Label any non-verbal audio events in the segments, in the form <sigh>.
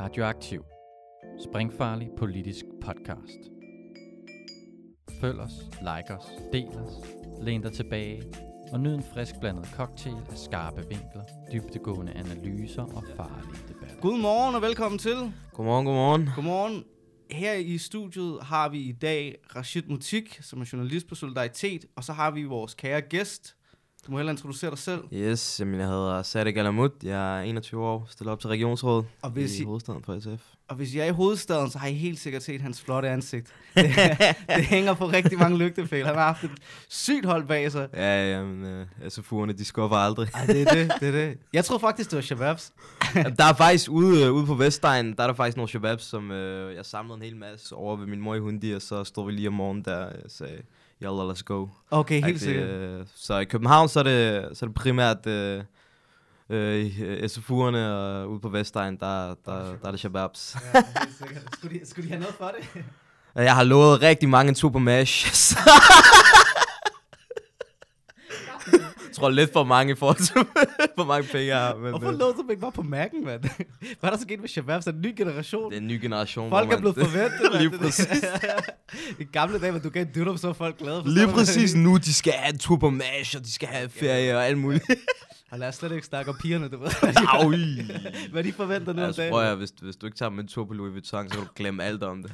Radioaktiv. Springfarlig politisk podcast. Følg os, like os, del os, læn dig tilbage og nyd en frisk blandet cocktail af skarpe vinkler, dybtegående analyser og farlige debatter. Godmorgen og velkommen til. Godmorgen, godmorgen. Godmorgen. Her i studiet har vi i dag Rashid Mutik, som er journalist på Solidaritet, og så har vi vores kære gæst. Du må hellere introducere dig selv. Yes, jamen, jeg hedder Sadek Alamut. Jeg er 21 år, stiller op til regionsrådet Og hvis, i I, hovedstaden for SF. og hvis I er i hovedstaden, så har I helt sikkert set hans flotte ansigt. <laughs> Det, det hænger på rigtig mange lygtepæle. Han har haft et sygt hold bag sig. Ja, jamen, øh, SF'erne, de skuffer aldrig. Ej, det er det, det er det. Jeg troede faktisk, det var Shababs. Der er faktisk ude, øh, ude på Vestegn, der er der faktisk nogle shababs, som øh, jeg samlede en hel masse over ved min mor i Hundi, og så stod vi lige om morgenen der og sagde, yalla, let's go. Okay, helt sikkert. øh, så i København, så er det, så er det primært øh, øh, SF'erne, og ude på Vestegn, der, der, der er det shababs. Ja, helt sikkert. Skulle de, skulle de have noget for det? <laughs> Jeg har lovet rigtig mange en tur på MASH. <laughs> så- tror lidt for mange i forhold til, <laughs> hvor mange penge jeg har. Men, Hvorfor lå du ikke bare på Mac'en, mand? <laughs> Hvad er der så sket med Shababs? Er det en ny generation? det er en ny generation. Folk hvor er man- blevet forventet, <laughs> mand. Lige præcis. I gamle dage, hvor du gav dytter, så var folk glade. Forstår Lige præcis nu, de skal have en tur på MASH, og de skal have ferie og alt muligt. Og lad os slet ikke snakke om pigerne, du ved. Hvad de forventer nu om Altså, dagen. prøv at, hvis, hvis du ikke tager med en tur på Louis Vuitton, så kan du glemme alt om det.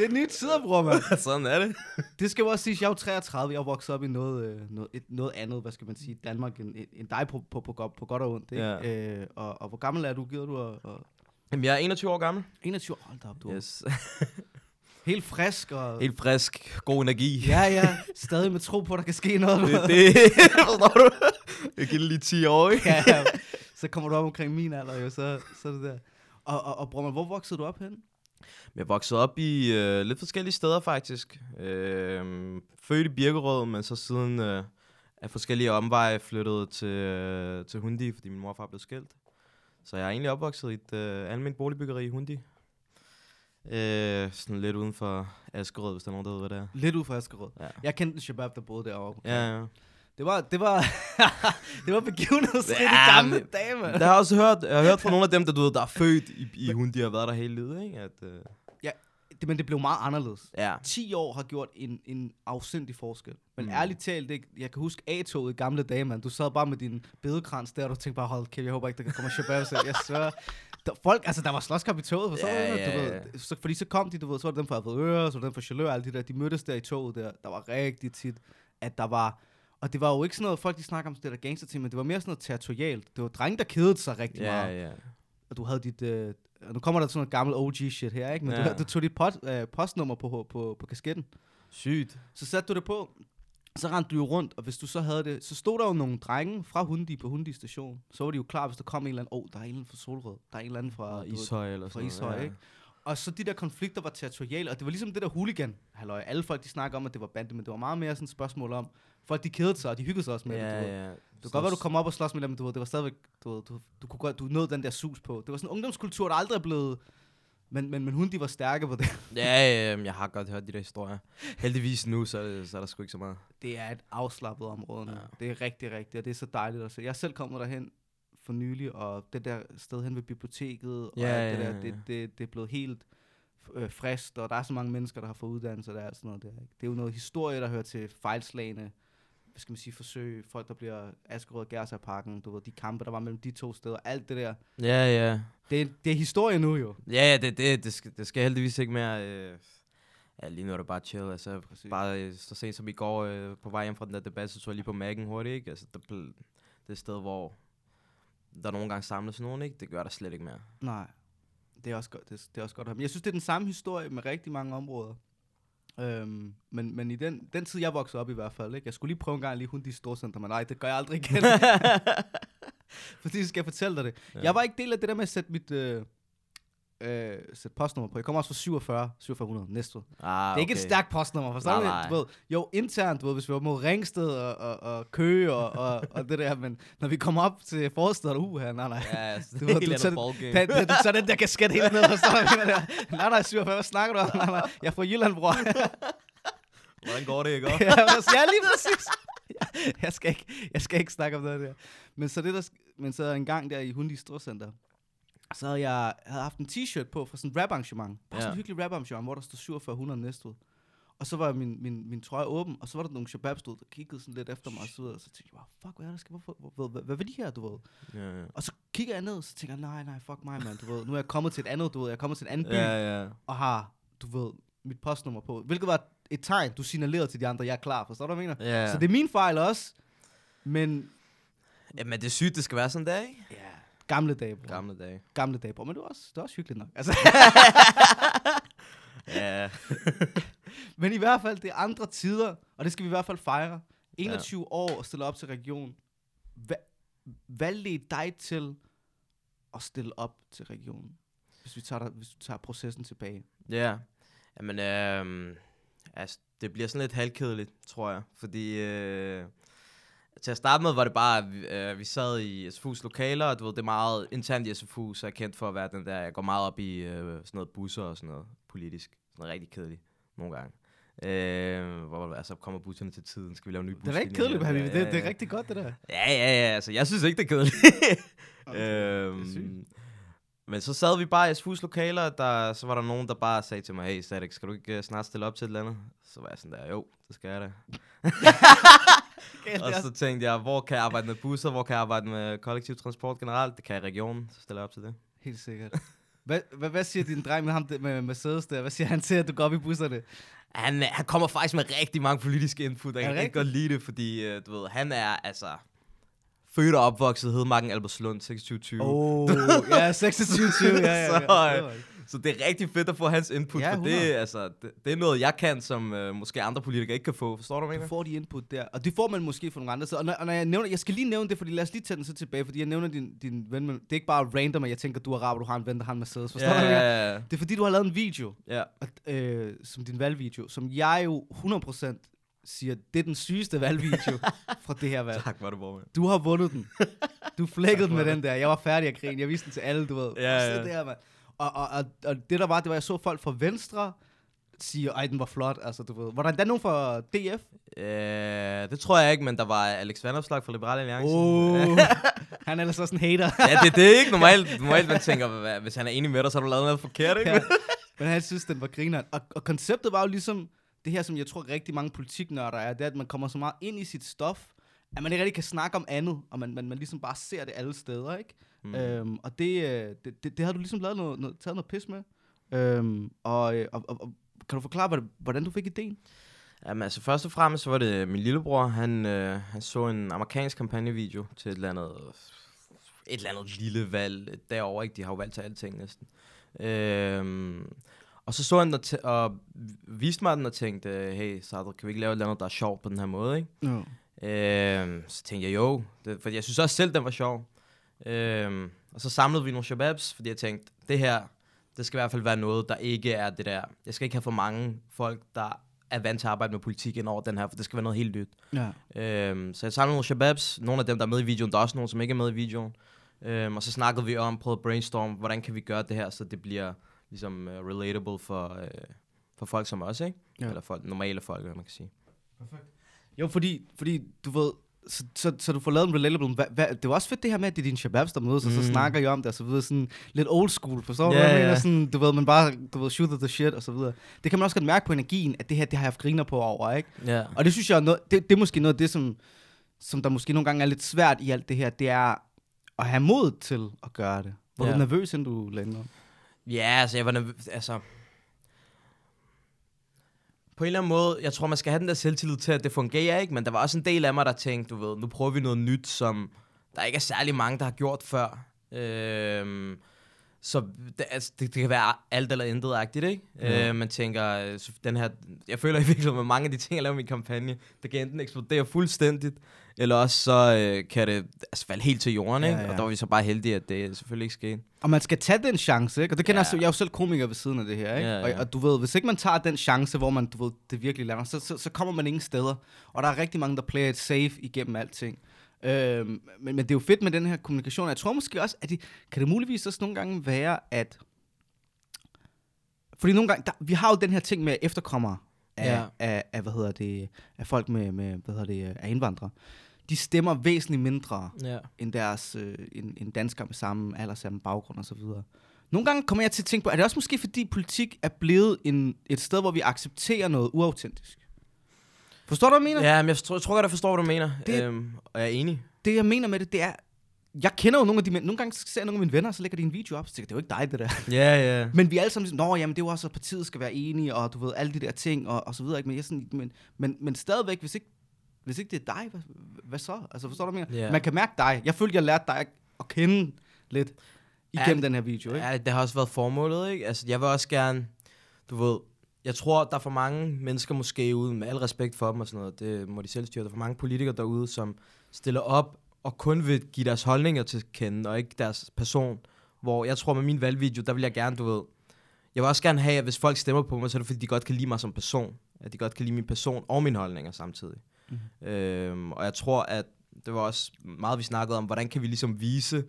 Det er nye tider, bror, mand. <laughs> Sådan er det. Det skal jo også siges, jeg er jo 33, jeg er vokset op i noget, øh, noget, et, noget andet, hvad skal man sige, Danmark, end, end dig på, på, på, godt- på godt og ondt. Ikke? Ja. Øh, og, og, hvor gammel er du, gider du? Og, og Jamen, jeg er 21 år gammel. 21, hold da op, du Yes. <laughs> helt frisk. Og, Helt frisk, god energi. Ja, ja, stadig med tro på, at der kan ske noget. Det, det, <laughs> forstår du? Jeg giver lige 10 år, ikke? ja, ja. Så kommer du op omkring min alder, jo, så, så det der. Og, og, og bror, hvor voksede du op hen? Jeg voksede op i øh, lidt forskellige steder faktisk. Øh, født i Birkerød, men så siden øh, af forskellige omveje flyttet til, øh, til Hundi, fordi min mor og far blev skilt. Så jeg er egentlig opvokset i et øh, almindeligt boligbyggeri i Hundi. Øh, sådan lidt uden for Askerød, hvis der er nogen, der ved, hvad det er. Lidt ud fra Askerød. Ja. Jeg kendte en shabab, der boede derovre. Ja, ja. Det var, det var, <laughs> det var begivenhedsrigt Ja, i gamle dage, mand. Der har jeg også hørt, jeg har hørt fra <laughs> nogle af dem, der, du ved, der er født i, i Hundi og har været der hele livet, ikke? At, øh, Det, men det blev meget anderledes. ja. 10 år har gjort en, en afsindig forskel. Men Mm. ærligt talt, ikke, jeg kan huske A-toget i gamle dage, mand. Du sad bare med din bedekrans der, og du tænkte bare, hold kæft, jeg håber ikke, der kan komme shabab selv. Jeg svær. <laughs> Der, folk, altså der var slåskamp i toget, Ja, du? ja, du ja. ved, så, fordi så kom de, du ved, så var det dem fra Avedøre, så var det dem fra Chaleur, alle de der, de mødtes der i toget der. Der var rigtig tit, at der var, og det var jo ikke sådan noget, folk de snakker om det der gangster ting, men det var mere sådan noget territorialt. Det var drenge, der kedede sig rigtig Ja, meget. ja. Og du havde dit, øh, og nu kommer der sådan noget gammel OG shit her, ikke? Men Ja. du, du tog dit pot, øh, postnummer på, på, på kasketten. Sygt. Så satte du det på, så rendte du jo rundt, og hvis du så havde det, så stod der jo nogle drenge fra Hundi på Hundi station. Så var de jo klar, hvis der kom en eller anden, åh, oh, der er en eller anden fra Solrød, der er en eller anden fra ved, Ishøj eller fra sådan Ishøj, noget. ikke? Og så de der konflikter var territoriale, og det var ligesom det der hooligan halløj. Alle folk, de snakker om, at det var bande, men det var meget mere sådan et spørgsmål om, folk de kedede sig, og de hyggede sig også med det, du Ja, ved. ja. Det kan godt være, du kom op og slås med dem, du ved, det var stadigvæk, du, ved, du, du, kunne godt, du nåede den der sus på. Det var sådan en ungdomskultur, der aldrig er blevet, men, men, men hun, de var stærke på det. <laughs> Ja, ja, ja, jeg har godt hørt de der historier. Heldigvis nu, så er, det, så er der sgu ikke så meget. Det er et afslappet område nu. Ja. Ja. Det er rigtig, rigtigt, og det er så dejligt at se. Jeg er selv kommet derhen for nylig, og det der sted hen ved biblioteket, og Ja, det ja, der, ja. det, det, det er blevet helt øh, frist, og der er så mange mennesker, der har fået uddannelse der og sådan noget der. Ikke? Det er jo noget historie, der hører til fejlslagene, hvad skal man sige, forsøg, folk, der bliver Askerød og Gærsagerparken, du ved, de kampe, der var mellem de to steder, alt det der. Ja, ja. Det, er- det er historie nu jo. Ja, ja, det, det, det, skal, det skal heldigvis ikke mere... Øh, ja, lige nu er det bare chill. Altså, Præcis. bare øh, så sent som i går øh, på vej hjem fra den der debat, så tog jeg lige på Mac'en hurtigt, ikke? Altså, det, det er et sted, hvor der nogle gange samles nogen, ikke? Det gør der slet ikke mere. Nej, det er også godt. Det, det er også godt. Men jeg synes, det er den samme historie med rigtig mange områder. Øhm, men, men i den, den tid, jeg voksede op i hvert fald, ikke? jeg skulle lige prøve en gang lige hun de storcenter, men nej, det gør jeg aldrig igen. <laughs> Fordi skal jeg fortælle dig det. Ja. Jeg var ikke del af det der med at sætte mit øh, øh, sætte postnummer på. Jeg kommer også fra 47, 4700, Næstved. Ah, Det er ikke et stærkt postnummer, forstår Nej, nej. Du ved, jo, internt, du ved, hvis vi var mod Ringsted og, og, og Køge og, og, og det der, men når vi kommer op til forstedet, uh, nej, nej. Ja, Du det ved, du tager-. Den, den, du tager den der kasket helt ned, forstår du? Nej, nej, 47, hvad snakker du om? Nej, nej, jeg er fra Jylland, bror. Hvordan går det, ikke? <laughs> ja, ja, lige præcis. Jeg, skal ikke, jeg skal ikke snakke om noget der. Men så, det der, men så en gang der i Hundi Storcenter, så havde jeg havde haft en t-shirt på fra sådan et rap-arrangement. Bare sådan Ja. et hyggeligt rap-arrangement, hvor der stod 4700 næstved. Og så var min, min, min trøje åben, og så var der nogle shababs, der kiggede sådan lidt efter mig og så. Og så tænkte jeg bare, fuck, hvad er der skal, hvorfor, hvor, hvad, hvad, hvad de her, du ved? Ja, ja. Og så kigger jeg ned, så tænker jeg, nej, nej, fuck mig, mand, du ved. Nu er jeg kommet til et andet, du ved, jeg er kommet til en anden by, Ja, ja. og har, du ved, mit postnummer på. Hvilket var et tegn, du signalerede til de andre, jeg er klar, forstår du, hvad jeg mener? ja. Så det er min fejl også, men Jamen, det er sygt, det skal være sådan der, ikke? ja, gamle dage, bro. Gamle dage. Gamle dage, bro. Men det er også, det er også hyggeligt nok. Altså, <laughs> Ja. <laughs> men i hvert fald, det er andre tider, og det skal vi i hvert fald fejre. 21 ja. år og stille op til region. Hvad, hvad ledte dig til at stille op til regionen? Hvis vi tager, der, hvis du tager processen tilbage. Ja, jamen, øh, altså, det bliver sådan lidt halvkedeligt, tror jeg. Fordi øh, til at starte med var det bare, at vi, øh, vi sad i SFU's lokaler, og du ved, det er meget internt i SFU, så jeg er kendt for at være den der, jeg går meget op i øh, sådan noget busser og sådan noget politisk. Sådan noget rigtig kedeligt, nogle gange. Øh, hvor altså, kommer busserne til tiden, skal vi lave nye Det er rigtig kedeligt, Habibi. Det, det er rigtig godt, det der. Ja, ja, ja, altså, jeg synes ikke, det er kedeligt. <laughs> øhm, <laughs> det er men så sad vi bare i SFU's lokaler, og der, så var der nogen, der bare sagde til mig, hey Static, skal du ikke uh, snart stille op til et eller andet? Så var jeg sådan der, jo, det skal jeg da. <laughs> Galt, Og så tænkte jeg, hvor kan jeg arbejde med busser, hvor kan jeg arbejde med kollektiv transport generelt? Det kan jeg i regionen, så stiller jeg op til det. Helt sikkert. Hvad, hvad, hvad siger din dreng med ham med Mercedes der? Hvad siger han til, at du går op i busserne? Han, han kommer faktisk med rigtig mange politiske input, og Er jeg kan rigtig godt lide det, fordi uh, du ved, han er altså født og opvokset Hedmarken Albertslund 2620. Oh, ja, 26, ja, ja, ja. <laughs> Så, øh, Så det er rigtig fedt at få hans input, Ja, ja, for 100. det, altså, det, det er noget, jeg kan, som øh, måske andre politikere ikke kan få. Forstår du, hvad jeg Du mener? får de input der, og det får man måske fra nogle andre steder. Og når, og når jeg nævner, jeg skal lige nævne det, fordi lad os lige tage den så tilbage, fordi jeg nævner din, din ven, med, det er ikke bare random, at jeg tænker, du er araber, du har en ven, der har en Mercedes. Forstår du, jeg mener? ja, ja. Det er fordi, du har lavet en video, ja. og, øh, som din valgvideo, som jeg jo 100% siger, det er den sygeste valgvideo <laughs> fra det her valg. Tak, var du på, Du har vundet den. Du flækkede den med den der. Jeg var færdig at grine. Jeg viste den til alle, du ved. Ja, ja. Det her, mand. Og, og, og, og, det der var, det var, jeg så folk fra Venstre sige, ej, den var flot. Altså, du ved. Var der endda nogen fra DF? Øh, det tror jeg ikke, men der var Alex Vanopslag fra Liberale Alliance. Oh, <laughs> han er ellers også en hater. ja, det, det er ikke normalt. Normalt, man tænker, hvis han er enig med dig, så har du lavet noget forkert, ikke? ja. Men han synes, den var grineren. Og, og konceptet var jo ligesom det her, som jeg tror rigtig mange politiknørder er, det er, at man kommer så meget ind i sit stof, at man ikke rigtig kan snakke om andet, og man, man, man ligesom bare ser det alle steder, ikke? Mm. Øhm, og det, øh, det, det, det har du ligesom lavet noget, noget, taget noget pis med. Øhm, og, øh, og, og, og kan du forklare, hvordan, du fik ideen? Jamen, altså først og fremmest, så var det min lillebror. Han, øh, han så en amerikansk kampagnevideo til et eller andet, et eller andet lille valg derovre, ikke? De har jo valgt til alting næsten. Øhm, og så så han den og, og viste mig den og tænkte, hey, Sadr, kan vi ikke lave et eller andet, der er sjovt på den her måde, ikke? No. Øhm, så tænkte jeg, jo, det, fordi jeg synes også selv, den var sjov. Øhm, og så samlede vi nogle shababs, fordi jeg tænkte, det her, det skal i hvert fald være noget, der ikke er det der. Jeg skal ikke have for mange folk, der er vant til at arbejde med politik ind over den her, for det skal være noget helt nyt. Ja. Øhm, så jeg samlede nogle shababs, nogle af dem, der er med i videoen, der er også nogle, som ikke er med i videoen. Øhm, og så snakkede vi om, prøvede at brainstorm, hvordan kan vi gøre det her, så det bliver ligesom uh, relatable for, uh, for folk som os, ikke? Ja. Eller folk, normale folk, hvad man kan sige. Jo, fordi, fordi du ved, så, så, så du får lavet en relatable, hva, hva, det var også fedt det her med, at det er dine shababs, der mødes, mm. og så Mm. snakker I om det, og så videre, sådan lidt old school, forstår du, hvad jeg ja. mener? Sådan, du ved, man bare, du ved, shoot the shit, og så videre. Det kan man også godt mærke på energien, at det her, det har jeg haft griner på over, ikke? Ja. Og det synes jeg, er noget, det, det er måske noget af det, som, som der måske nogle gange er lidt svært i alt det her, det er at have mod til at gøre det. Var Ja. du nervøs, inden du landede? Ja, altså, jeg var nervøs, altså... På en eller anden måde, jeg tror, man skal have den der selvtillid til, at det fungerer, ikke? Men der var også en del af mig, der tænkte, du ved, nu prøver vi noget nyt, som der ikke er særlig mange, der har gjort før. Øhm, så det, altså, det, det kan være alt eller intet-agtigt, ikke? Ja. Øh, man tænker, øh, så den her, jeg føler i virkeligheden, med mange af de ting, jeg laver i min kampagne, det kan enten eksplodere fuldstændigt, eller også så øh, kan det altså, falde helt til jorden, ikke? Ja, ja. Og der var vi så bare heldige, at det selvfølgelig ikke skete. Og man skal tage den chance, ikke? Og det kender Ja. jeg, jeg er jo selv komiker ved siden af det her, ikke? Ja, ja. Og, og du ved, hvis ikke man tager den chance, hvor man, du ved, det virkelig lander, så, så, så kommer man ingen steder. Og der er rigtig mange, der player it safe igennem alting. Øhm, men, men det er jo fedt med den her kommunikation. Jeg tror måske også, at det, kan det muligvis også nogle gange være, at... Fordi nogle gange, der, vi har jo den her ting med efterkommere af, Ja. af, af, hvad hedder det, af folk med, med hvad hedder det, af indvandrere, de stemmer væsentligt mindre Ja. end deres øh, end, end danskere med samme alder, samme baggrund og så videre. Nogle gange kommer jeg til at tænke på, er det også måske fordi politik er blevet en, et sted, hvor vi accepterer noget uautentisk? Forstår du, hvad jeg mener? Ja, men jeg, tror, jeg tror godt, jeg forstår, hvad du mener. Det-. Øhm, og jeg er enig. Det, jeg mener med det, det er, jeg kender jo nogle af de Nogle gange ser jeg nogle af mine venner, så lægger de en video op, så tænker det er jo ikke dig, det der. <laughs> Ja, ja. Men vi er alle sammen sådan, nå, jamen det er jo også, at partiet skal være enige, og du ved, alle de der ting, og, og så videre. Ikke? Men, jeg sådan, men, men, men stadigvæk, hvis ikke, hvis ikke det er dig, hvad, hvad så? Altså, forstår du, hvad jeg mener? Ja. Man kan mærke dig. Jeg følte, jeg lærte dig at kende lidt igennem Ja, den her video, ikke? Ja, det har også været formålet, ikke? Altså, jeg vil også gerne, du ved, jeg tror, der er for mange mennesker måske ude, med al respekt for dem og sådan noget, det må de selv styre. Der er for mange politikere derude, som stiller op og kun vil give deres holdninger til kende, og ikke deres person. Hvor jeg tror, med min valgvideo, der vil jeg gerne, du ved, jeg vil også gerne have, at hvis folk stemmer på mig, så er det fordi, de godt kan lide mig som person. At de godt kan lide min person og mine holdninger samtidig. Mhm. Mm. Øhm, og jeg tror, at det var også meget, vi snakkede om, hvordan kan vi ligesom vise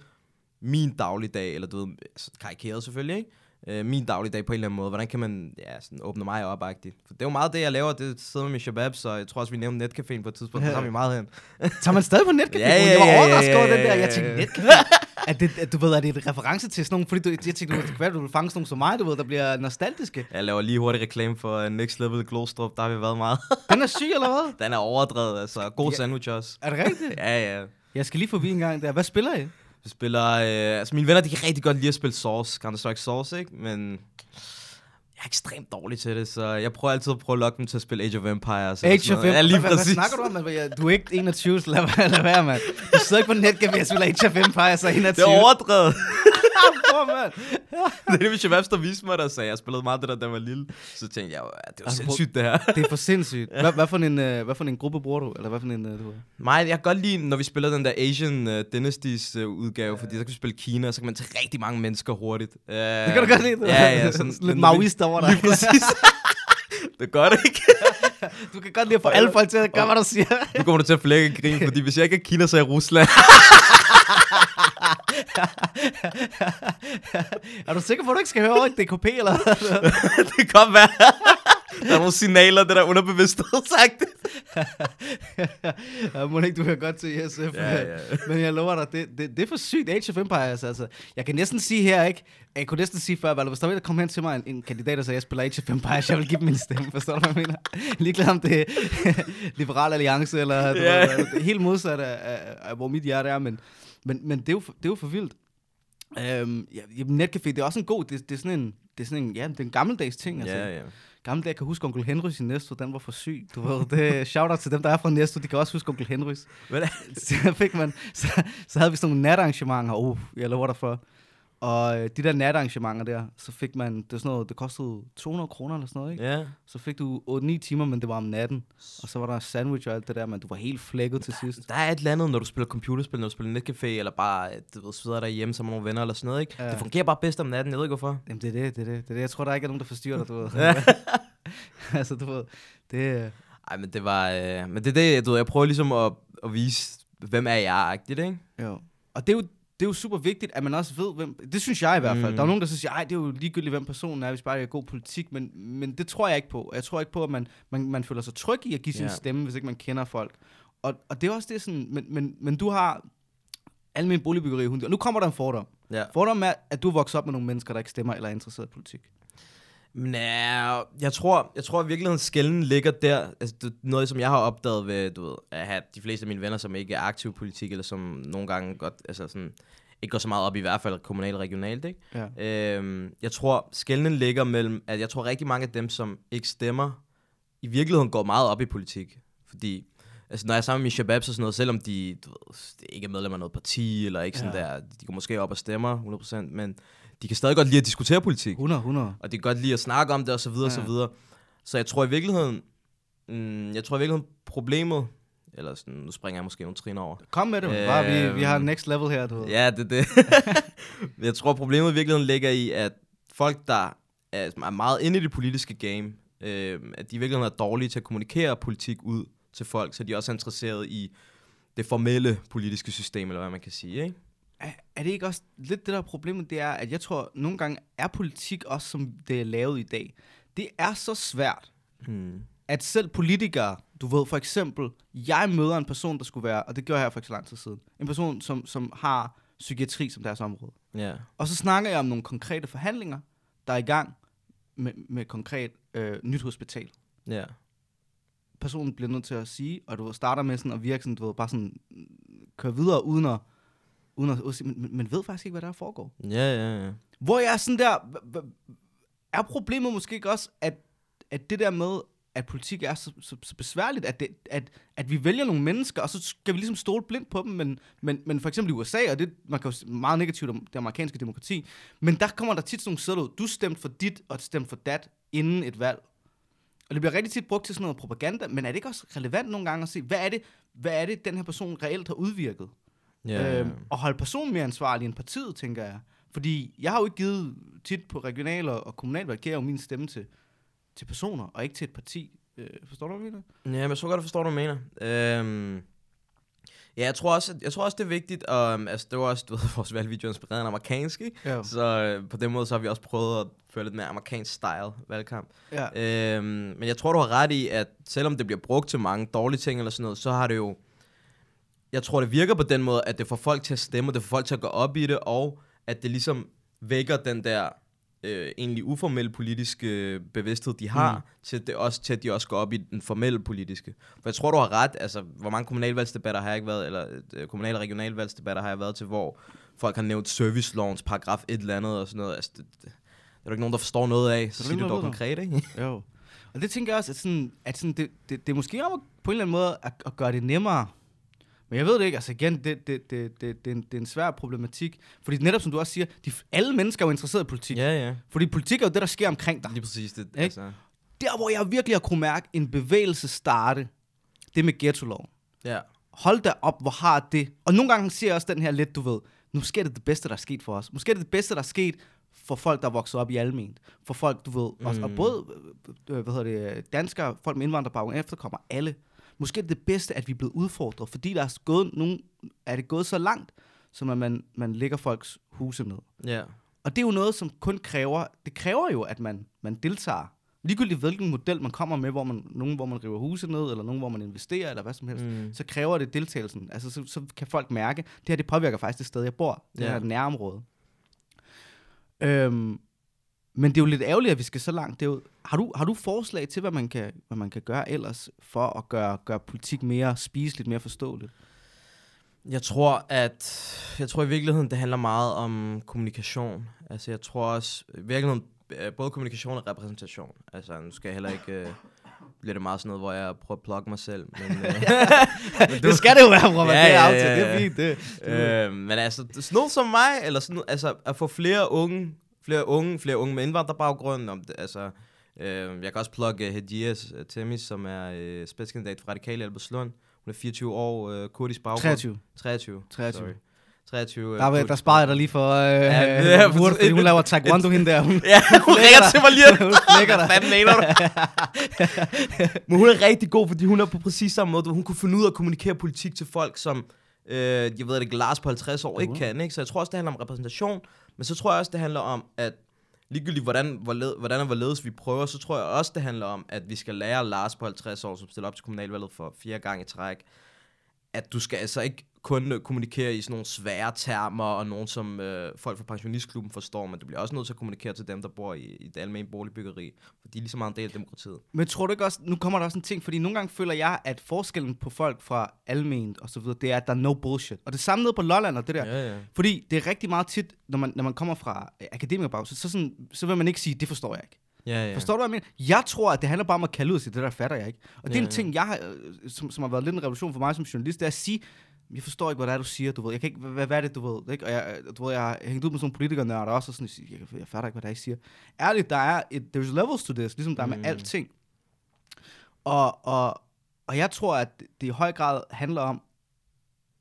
min dagligdag, eller du ved, altså, karikeret selvfølgelig, ikke? Øh, min dagligdag på en eller anden måde. Hvordan kan man ja, sådan åbne mig op -agtigt? For det er jo meget det, jeg laver. Det sidder med min shabab, så jeg tror også, vi nævnte netcaféen på et tidspunkt. Der tager vi meget hen. <laughs> Tager man stadig på netcafé? Ja, ja, jeg var ja, ja, overrasket over ja, den der. ja, Jeg ja, tænkte, ja. netcafé? Er det, at du ved, er det et reference til sådan nogle, fordi du, jeg tænkte, du, være, du vil fange sådan nogle som mig, du ved, der bliver nostalgiske. Jeg laver lige hurtigt reklame for uh, Next Level Glostrup. Der har vi været meget. <laughs> Den er syg, eller hvad? Den er overdrevet, altså. God Ja. sandwich også. Er det rigtigt? <laughs> Ja, ja. Jeg skal lige forbi en gang der. Hvad spiller I? Vi spiller... Øh, altså, mine venner, de kan rigtig godt lide at spille Source. Counter-Strike Source, ikke? Men... Jeg er ekstremt dårlig til det, så jeg prøver altid at prøve at lokke dem til at spille Age of Empires. Age of. Empires. Ja, lige hvad, præcis. hvad snakker du om? Jeg- Du er ikke 21, så lad, lad være, mand. Du sidder ikke på netcafé og spiller Age of Empires og 21. Det er overdrevet. Hvor, <laughs> mand? det er det, shababs, der viste mig, der sagde, jeg spillede meget det der, da jeg var lille. Så tænkte jeg, det var Altså, sindssygt, det her. <laughs> Det er for sindssygt. Hvad, hvad, for en, øh, hvad for en gruppe bruger du? Eller hvad for en, øh, du Nej, jeg kan godt lide, når vi spiller den der Asian uh, Dynasties uh, udgave, fordi så kan vi spille Kina, og så kan man tage rigtig mange mennesker hurtigt. Uh, Det kan du godt lide. du. Ja, ja. sådan, lidt maoist over dig. <laughs> Lige præcis. det er godt, ikke? Du kan godt lide at få alle folk til at gøre, hvad du siger. Nu kommer du til at flække grin, fordi hvis jeg ikke er Kina, så er jeg Rusland. <laughs> er du sikker på, at du ikke skal høre over i DKP, eller <laughs> det kan være. Der er nogle signaler, det der underbevidsthed sagt. <laughs> ja, må ikke, du hører godt til SF. Ja, ja. Men jeg lover dig, det, det, det er for sygt. Age of Empires, altså. Jeg kan næsten sige her, ikke? Jeg kunne næsten sige før, hvis der var kom hen til mig, en, en kandidat, der sagde, jeg spiller Age of Empires, jeg vil give dem min stemme. Forstår du, hvad jeg mener? Ligeglad om det er Liberal Alliance, eller du Ja. ved, det er helt modsat af, af, af, hvor mit hjerte er, men, men, men det, er jo, for- det er jo for vildt. Øhm, ja, netcafé, det er også en god, det, det er sådan en, det er sådan en, ja, det er en gammeldags ting, altså. Ja, ja. Gamle dage, jeg kan huske onkel Henrys i Næstved, den var for syg. Du ved, det <laughs> shout out til dem, der er fra Næstved, de kan også huske onkel Henrys. Hvad <laughs> Så fik man, så, så havde vi sådan nogle natarrangementer, uh, jeg lover dig for. Og øh, de der natarrangementer der, så fik man, det, er sådan noget, det kostede 200 kroner eller sådan noget, ikke? Ja. Så fik du 8-9 timer, men det var om natten. Og så var der sandwich og alt det der, men du var helt flækket til sidst. Der er et eller andet, når du spiller computerspil, når du spiller netcafé, eller bare du ved, sidder derhjemme sammen med nogle venner eller sådan noget, ikke? Ja. Det fungerer bare bedst om natten, jeg ved ikke hvorfor. Jamen det er det, det er det, det er det. Jeg tror, der ikke er nogen, der forstyrrer dig, du ved. <laughs> Altså, du ved, det øh, Ej, men det var... Øh, men det er det, du ved, jeg prøver ligesom at, at vise, hvem er jeg-agtigt, ikke? Jo. Og det er jo, det er jo super vigtigt, at man også ved, hvem... Det synes jeg i hvert fald. Mm. Mm. Der er nogen, der siger, ej, det er jo ligegyldigt, hvem personen er, hvis bare det er god politik. Men, men det tror jeg ikke på. Jeg tror ikke på, at man, man, man føler sig tryg i at give sin Ja. stemme, hvis ikke man kender folk. Og, og det er også det sådan... Men, men, men du har almen boligbyggeri i Hundi, og nu kommer der en fordom. Ja. Fordom er, at du er vokset op med nogle mennesker, der ikke stemmer eller er interesseret i politik. Ja, jeg tror, jeg tror i virkeligheden, skælden ligger der. Altså, det, noget, som jeg har opdaget ved, du ved, at have de fleste af mine venner, som ikke er aktive i politik, eller som nogle gange godt, altså sådan, ikke går så meget op i hvert fald kommunalt og regionalt, ikke? Ja. Øhm, jeg tror, skældenen ligger mellem, at jeg tror rigtig mange af dem, som ikke stemmer, i virkeligheden går meget op i politik. Fordi, altså når jeg er sammen med shababs og sådan noget, selvom de, du ved, ikke er medlem af noget parti, eller ikke sådan Ja. der, de går måske op og stemmer 100%, men de kan stadig godt lide at diskutere politik. 100, 100. Og de kan godt lide at snakke om det, og så videre, Ja. og så videre. Så jeg tror i virkeligheden, mm, jeg tror i virkeligheden problemet, eller sådan, nu springer jeg måske nogle trin over. Kom med det. Bare, vi, vi har Øhm, next level her, du ved. Ja, det er det. <laughs> jeg tror, problemet i virkeligheden ligger i, at folk, der er er meget inde i det politiske game, øh, at de i virkeligheden er dårlige til at kommunikere politik ud til folk, så de er også interesseret i det formelle politiske system, eller hvad man kan sige, ikke? Er, er det ikke også lidt det der er problemet, det er, at jeg tror, nogle gange er politik også, som det er lavet i dag, det er så svært, Hmm. at selv politikere, du ved for eksempel, jeg møder en person, der skulle være, og det gjorde jeg for ikke så lang tid siden, en person, som, som har psykiatri som deres område. Ja. Og så snakker jeg om nogle konkrete forhandlinger, der er i gang med, med konkret øh, nyt hospital. Ja. Personen bliver nødt til at sige, og du starter med sådan at virke sådan, du ved, bare sådan, mm, køre videre uden at, uden at, men, men, ved faktisk ikke, hvad der er foregår. Ja, ja, ja. Hvor jeg er sådan der, er problemet måske ikke også, at, at det der med, at politik er så, så, så besværligt, at, det, at, at vi vælger nogle mennesker, og så skal vi ligesom stole blindt på dem, men, men, men for eksempel i USA, og det man kan jo meget negativt om det amerikanske demokrati, men der kommer der tit sådan nogle sædler ud, du stemte for dit, og stemte for dat, inden et valg. Og det bliver rigtig tit brugt til sådan noget propaganda, men er det ikke også relevant nogle gange at se, hvad er det, hvad er det den her person reelt har udvirket? Ja. Øhm, og holde personen mere ansvarlig end partiet, tænker jeg. Fordi jeg har jo ikke givet tit på regional- og, kommunalvalg, giver jo min stemme til, til personer, og ikke til et parti. Øh, forstår du, hvad jeg mener? Ja, men så godt, jeg forstår, hvad du mener. Øhm, ja, jeg tror, også, jeg tror også, det er vigtigt. Og, um, altså, det var også, du ved, <laughs> vores valgvideo er inspireret af amerikansk, ikke? Ja. Så øh, på den måde, så har vi også prøvet at føre lidt mere amerikansk style valgkamp. ja. Øhm, men jeg tror, du har ret i, at selvom det bliver brugt til mange dårlige ting eller sådan noget, så har det jo... Jeg tror, det virker på den måde, at det får folk til at stemme, og det får folk til at gå op i det, og at det ligesom vækker den der øh, egentlig uformelle politiske øh, bevidsthed, de har, Mm. til, det også, til at de også går op i den formelle politiske. For jeg tror, du har ret. Altså, hvor mange kommunalvalgsdebatter har jeg ikke været, eller øh, kommunal- og regionalvalgsdebatter har jeg været til, hvor folk har nævnt servicelovens paragraf et eller andet og sådan noget. Altså, det, det, det er der ikke nogen, der forstår noget af, så er sig der det ikke dog konkret, ikke? Jo. Og det tænker jeg også, at, sådan, at sådan, det, det, det er måske om på en eller anden måde at, at gøre det nemmere. Men jeg ved det ikke, altså igen, det, det, det, det, det, er en, det er en svær problematik. Fordi netop som du også siger, de, alle mennesker er jo interesseret i politik. Ja, ja. Fordi politik er jo det, der sker omkring dig. Lige præcis det. Ikke? Altså, Der, hvor jeg virkelig har kunne mærke en bevægelse starte, det er med ghetto-loven. ja. Hold da op, hvor har det... Og nogle gange ser jeg også den her lidt, du ved, nu sker det det bedste, der er sket for os. Måske er det det bedste, der er sket for folk, der er vokset op i alment. For folk, du ved, mm. også, og Mm. både øh, hvad hedder det, danskere, folk med indvandrerbaggrund, efterkommer alle. Måske er det det bedste, at vi er blevet udfordret, fordi der er gået, nogen, er det gået så langt, som at man, man lægger folks huse ned. Ja. Og det er jo noget, som kun kræver, det kræver jo, at man, man deltager. Ligegyldigt hvilken model man kommer med, hvor man, nogen hvor man river huse ned, eller nogen hvor man investerer, eller hvad som helst, Mm. så kræver det deltagelsen. Altså, så, så kan folk mærke, det her det påvirker faktisk det sted, jeg bor. Det Ja. her nærområde. Øhm, men det er jo lidt ærgerligt, at vi skal så langt. Det er jo, har, du, har du forslag til, hvad man kan, hvad man kan gøre ellers, for at gøre, gøre politik mere spiseligt, mere forståeligt? Jeg tror, at jeg tror i virkeligheden, det handler meget om kommunikation. Altså, jeg tror også, i virkeligheden, øh, både kommunikation og repræsentation. Altså, nu skal jeg heller ikke... Øh, bliver det meget sådan noget, hvor jeg prøver at plukke mig selv. Men, øh, <laughs> <laughs> det skal det jo være, bror. Ja, det er ja, aftalt. ja, Det er ja. fint, det. øh, men altså, sådan noget som mig, eller sådan, altså, at få flere unge, flere unge, flere unge med indvandrerbaggrund, om det, altså, øh, jeg kan også plukke uh, Hedias uh, Temis, som er øh, spidskandidat for Radikale Albertslund. Hun er 24 år, øh, kurdisk baggrund. 23. 23. 23. Sorry. 23. øh, Der, var- der sparede jeg dig lige for øh, Ja, ja, ja, ja, fordi hun <laughs> laver taekwondo hende der. Hun, Ja, hun ringer til mig lige. <laughs> Hun flækker dig. Hvad mener du? <laughs> Men hun er rigtig god, fordi hun er på præcis samme måde. Hun kunne finde ud af at kommunikere politik til folk, som, øh, jeg ved ikke, Lars på 50 år ikke kan. Ikke? Så jeg tror også, det handler om repræsentation. Men så tror jeg også, det handler om, at ligegyldigt hvordan, hvorled, hvordan og hvorledes vi prøver, så tror jeg også, det handler om, at vi skal lære Lars på 50 år, som stiller op til kommunalvalget for fire gange i træk, at du skal altså ikke kun øh, kommunikere i sådan nogle svære termer, og nogen, som øh, folk fra pensionistklubben forstår, men du bliver også nødt til at kommunikere til dem, der bor i, i det almindelige boligbyggeri, for de er lige så meget en del af demokratiet. Men tror du ikke også, nu kommer der også en ting, fordi nogle gange føler jeg, at forskellen på folk fra alment og så videre, det er, at der er no bullshit. Og det samme nede på Lolland og det der. Ja, ja. Fordi det er rigtig meget tit, når man, når man kommer fra øh, akademikerbag, så, sådan, så vil man ikke sige, det forstår jeg ikke. Ja, ja. Forstår du, hvad jeg mener? Jeg tror, at det handler bare om at kalde ud og sige, det der fatter jeg ikke. Og det er Ja, en ja. ting, jeg har, øh, som, som har været lidt en revolution for mig som journalist, det er at sige, jeg forstår ikke, hvad det er, du siger, du ved. Jeg kan ikke, hvad, hvad er det, du ved? Ikke? Og jeg, øh, du ved, jeg har hængt ud med sådan nogle politikernørder også, og sådan, jeg, jeg, jeg fatter ikke, hvad det er, I siger. Ærligt, der er et, there's levels to this, ligesom der er med Mm. alting. Og, og, og jeg tror, at det i høj grad handler om,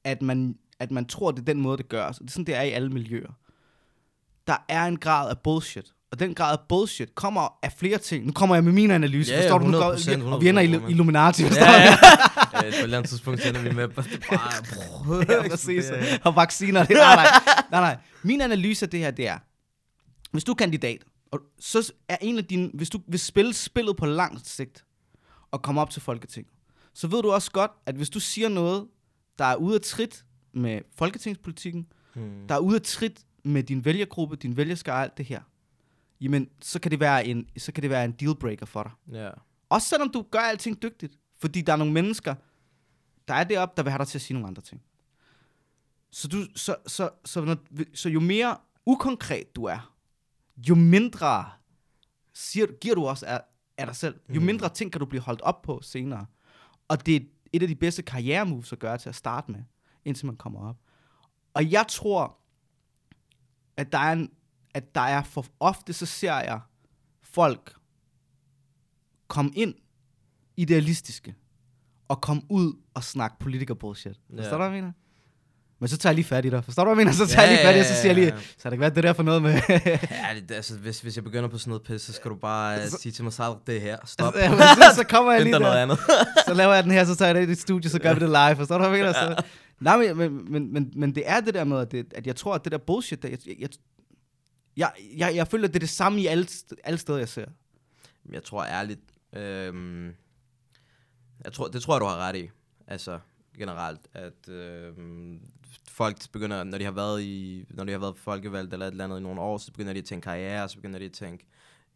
at man, at man tror, det er den måde, det gøres. Og det er sådan, det er i alle miljøer. Der er en grad af bullshit. Og den grad af bullshit kommer af flere ting. Nu kommer jeg med min analyse, Ja, ja, forstår du? Nu 100%, går, og vi ender i 100%, Illu- Illuminati, forstår Ja, du? ja. <laughs> ja, på et eller andet tidspunkt ender vi med, <laughs> bare... ja, præcis. Og vacciner. Det, nej, nej, nej, nej. Min analyse af det her, det er, hvis du er kandidat, og så er en af dine, hvis du vil spille spillet på lang sigt, og komme op til Folketinget, så ved du også godt, at hvis du siger noget, der er ude af trit med folketingspolitikken, Hmm. der er ude af trit med din vælgergruppe, din vælgerskare alt det her, jamen, så kan det være en, så kan det være en dealbreaker for dig. Ja. Også selvom du gør alting dygtigt. Fordi der er nogle mennesker, der er deroppe, der vil have dig til at sige nogle andre ting. Så, du, så, så, så, når, så jo mere ukonkret du er, jo mindre siger, giver du også af, af dig selv. Jo Mhm. mindre ting kan du blive holdt op på senere. Og det er et af de bedste karrieremoves at gøre til at starte med, indtil man kommer op. Og jeg tror, at der er, en, at der er for ofte, så ser jeg folk komme ind idealistiske, og komme ud og snakke politiker bullshit. Forstår Ja. du, hvad jeg mener? Men så tager jeg lige fat i dig. Forstår du, hvad jeg mener? Så tager jeg lige fat i dig, så siger jeg lige, så har det været det der for noget med... <laughs> Ja, det, altså, hvis, hvis jeg begynder på sådan noget pis, så skal du bare uh, <laughs> sige til mig, så det her. Stop. <laughs> Ja, men så, så kommer jeg lige dig noget der. andet. så laver jeg den her, så tager jeg det i dit studie, så gør vi det live. Forstår du, hvad jeg mener? Så, nej, men, men, men, men, men det er det der med, at, det, at jeg tror, at det der bullshit, der, jeg, jeg, jeg, jeg, jeg føler, det er det samme i alle, alle steder, jeg ser. Jeg tror ærligt, øhm, jeg tror, det tror jeg, du har ret i. Altså, generelt, at øhm, folk begynder, når de har været i, når de har været folkevalgt eller et eller andet i nogle år, så begynder de at tænke karriere, så begynder de at tænke,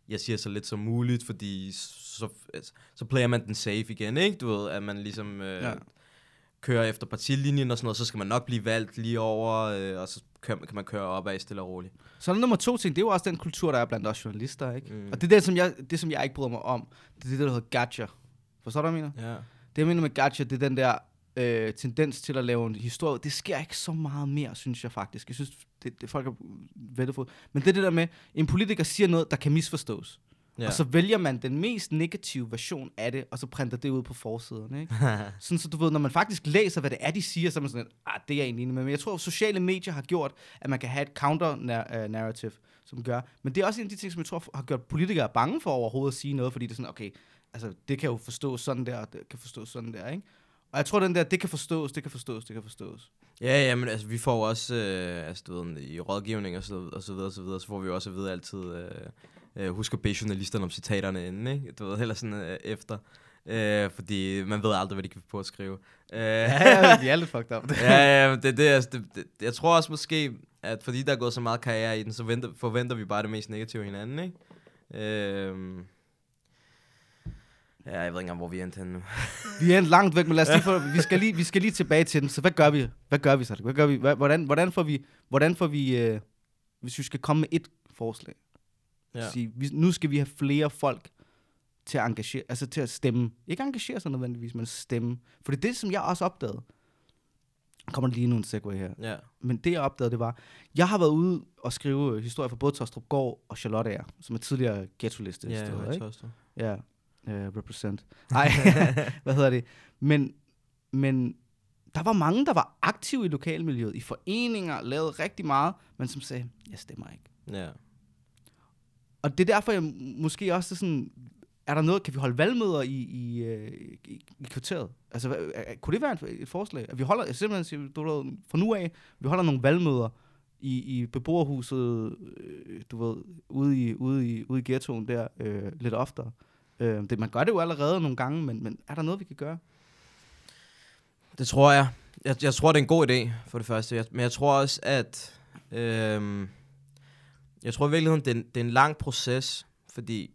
jeg siger så lidt som muligt, fordi så, altså, så player man den safe igen, ikke? Du ved, at man ligesom øh, Ja. Kører efter partilinjen og sådan noget, så skal man nok blive valgt lige over, øh, og så kan, kan man køre op af stille og roligt. Så er der nummer to ting, det er jo også den kultur, der er blandt os journalister, ikke? Mm. Og det er det, som jeg, det, som jeg ikke bryder mig om. Det er det, der hedder gacha. Forstår du, hvad jeg mener? Ja. Det, jeg mener med gacha, det er den der øh, tendens til at lave en historie. Det sker ikke så meget mere, synes jeg faktisk. Jeg synes, det, det folk er for. Men det er det der med, en politiker siger noget, der kan misforstås. Ja. Og så vælger man den mest negative version af det, og så printer det ud på forsiden. Ikke? <laughs> sådan så du ved, når man faktisk læser, hvad det er, de siger, så er man sådan, ah, det er jeg egentlig enig med. Men jeg tror, at sociale medier har gjort, at man kan have et counter-narrative, som gør. Men det er også en af de ting, som jeg tror har gjort politikere bange for overhovedet at sige noget, fordi det er sådan, okay, altså det kan jo forstås sådan der, og det kan forstås sådan der, ikke? Og jeg tror, den der, det kan forstås, det kan forstås, det kan forstås. Ja, ja, men altså, vi får jo også, øh, altså, du ved, i rådgivning og så, og så videre, og så videre, så får vi jo også at vide altid, øh, øh, husk at bede journalisterne om citaterne inden, ikke? Du ved, heller sådan øh, efter, øh, fordi man ved aldrig, hvad de kan få på at skrive. Øh, Ja, vi er lidt fucked up. <laughs> ja, ja, det, det, altså, det, det, jeg tror også måske, at fordi der er gået så meget karriere i den, så venter, forventer vi bare det mest negative af hinanden, ikke? Øh, ja, jeg ved ikke engang, hvor vi er endt henne nu. <laughs> Vi er langt væk, men lad os lige få, vi, skal lige, vi skal lige tilbage til den. Så hvad gør vi? Hvad gør vi så? Hvad gør vi? Hvordan, hvordan får vi, hvordan får vi øh, hvis vi skal komme med et forslag? Ja. Sige, vi, nu skal vi have flere folk til at engagere, altså til at stemme. Ikke engagere sig nødvendigvis, men stemme. For det er det, som jeg også opdagede. Kommer lige nu en segway her. Ja. Men det, jeg opdagede, det var, jeg har været ude og skrive historier for både Tostrup Gård og Charlotte Air, som er tidligere ghetto-liste. Ja, steder, ikke? Ja, uh, represent. Nej, <laughs> hvad hedder det? Men, men der var mange, der var aktive i lokalmiljøet, i foreninger, lavede rigtig meget, men som sagde, jeg stemmer ikke. Ja. Og det er derfor, jeg måske også er sådan, er der noget, kan vi holde valgmøder i, i, øh, i, i kvarteret? Altså, hvad, er- kunne det være et, et forslag? At vi holder, jeg simpelthen siger, du ved, fra nu af, vi holder nogle valgmøder i, i beboerhuset, øh, du ved, ude i, ude i, ude i ghettoen der, øh, lidt oftere. Øh, det, man gør det jo allerede nogle gange, men, men er der noget, vi kan gøre? Det tror jeg. jeg. Jeg tror, det er en god idé, for det første. Jeg, men jeg tror også, at... Øh, jeg tror i virkeligheden, det er, en, det er en lang proces, fordi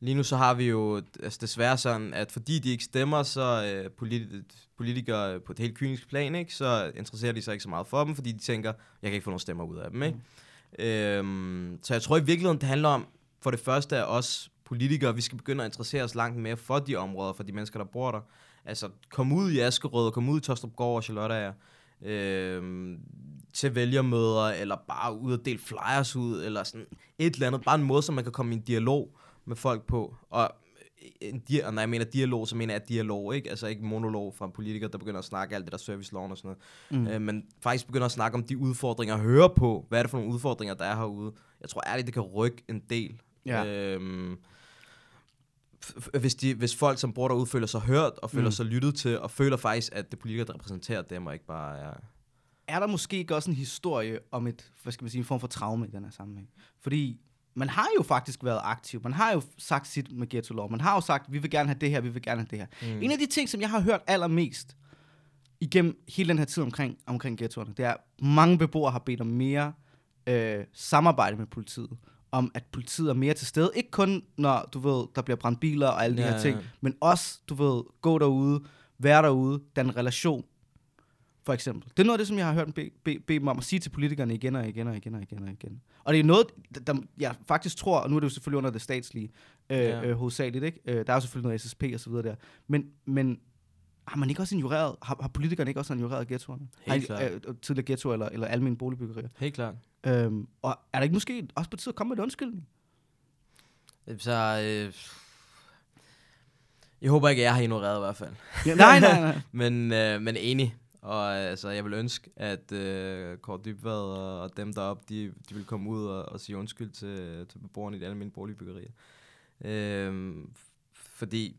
lige nu så har vi jo altså desværre sådan, at fordi de ikke stemmer, så øh, politi- politikere på et helt kynisk plan, ikke, så interesserer de sig ikke så meget for dem, fordi de tænker, jeg kan ikke få nogen stemmer ud af dem. Ikke? Mm. Øhm, så jeg tror i virkeligheden, det handler om, for det første at os politikere, vi skal begynde at interessere os langt mere for de områder, for de mennesker, der bor der. Altså, kom ud i Askerød, kom ud i Tostrup Gård og Charlotte øh, til vælgermøder, eller bare ud og dele flyers ud, eller sådan et eller andet. Bare en måde, så man kan komme i en dialog med folk på. Og en dia- og når jeg mener dialog, så mener jeg dialog, ikke? Altså ikke monolog fra politikere, der begynder at snakke alt det der serviceloven og sådan noget. Mm. Øh, men faktisk begynder at snakke om de udfordringer, høre på, hvad er det for nogle udfordringer, der er herude. Jeg tror ærligt, det kan rykke en del. Ja. Øhm, hvis, de, hvis folk, som bor derude, føler sig hørt, og føler mm. sig lyttet til, og føler faktisk, at det politikere, der repræsenterer dem, og ikke bare er... er der måske ikke også en historie om et, hvad skal man sige, en form for traume i den her sammenhæng? Fordi man har jo faktisk været aktiv. Man har jo sagt sit med ghetto law. Man har jo sagt, vi vil gerne have det her, vi vil gerne have det her. Mm. En af de ting, som jeg har hørt allermest igennem hele den her tid omkring, omkring ghettoerne, det er, at mange beboere har bedt om mere øh, samarbejde med politiet. Om at politiet er mere til stede. Ikke kun, når du ved, der bliver brændt biler og alle de Ja, her ting, ja. men også, du ved, gå derude, være derude, den relation, for eksempel. Det er noget af det, som jeg har hørt bede be, be dem om at sige til politikerne igen og igen og igen og igen og igen. Og det er noget, der, jeg faktisk tror, og nu er det jo selvfølgelig under det statslige, øh, Ja. øh, hovedsageligt, ikke? Øh, der er jo selvfølgelig noget SSP og så videre der. Men, men har man ikke også ignoreret, har, har politikerne ikke også ignoreret ghettoerne? Helt klart. Øh, tidligere ghetto eller, eller almindelige boligbyggerier. Helt klart. Øhm, og er der ikke måske også på tide at komme med et undskyldning? Så, øh, jeg håber ikke, at jeg har ignoreret i hvert fald. Ja, nej, nej, <laughs> nej. Men, øh, men enig. Og øh, altså, jeg vil ønske, at øh, Kåre Dybvad og, og dem deroppe, de, de vil komme ud og, og sige undskyld til, til beboerne i de almindelige boligbyggerier. Øh, fordi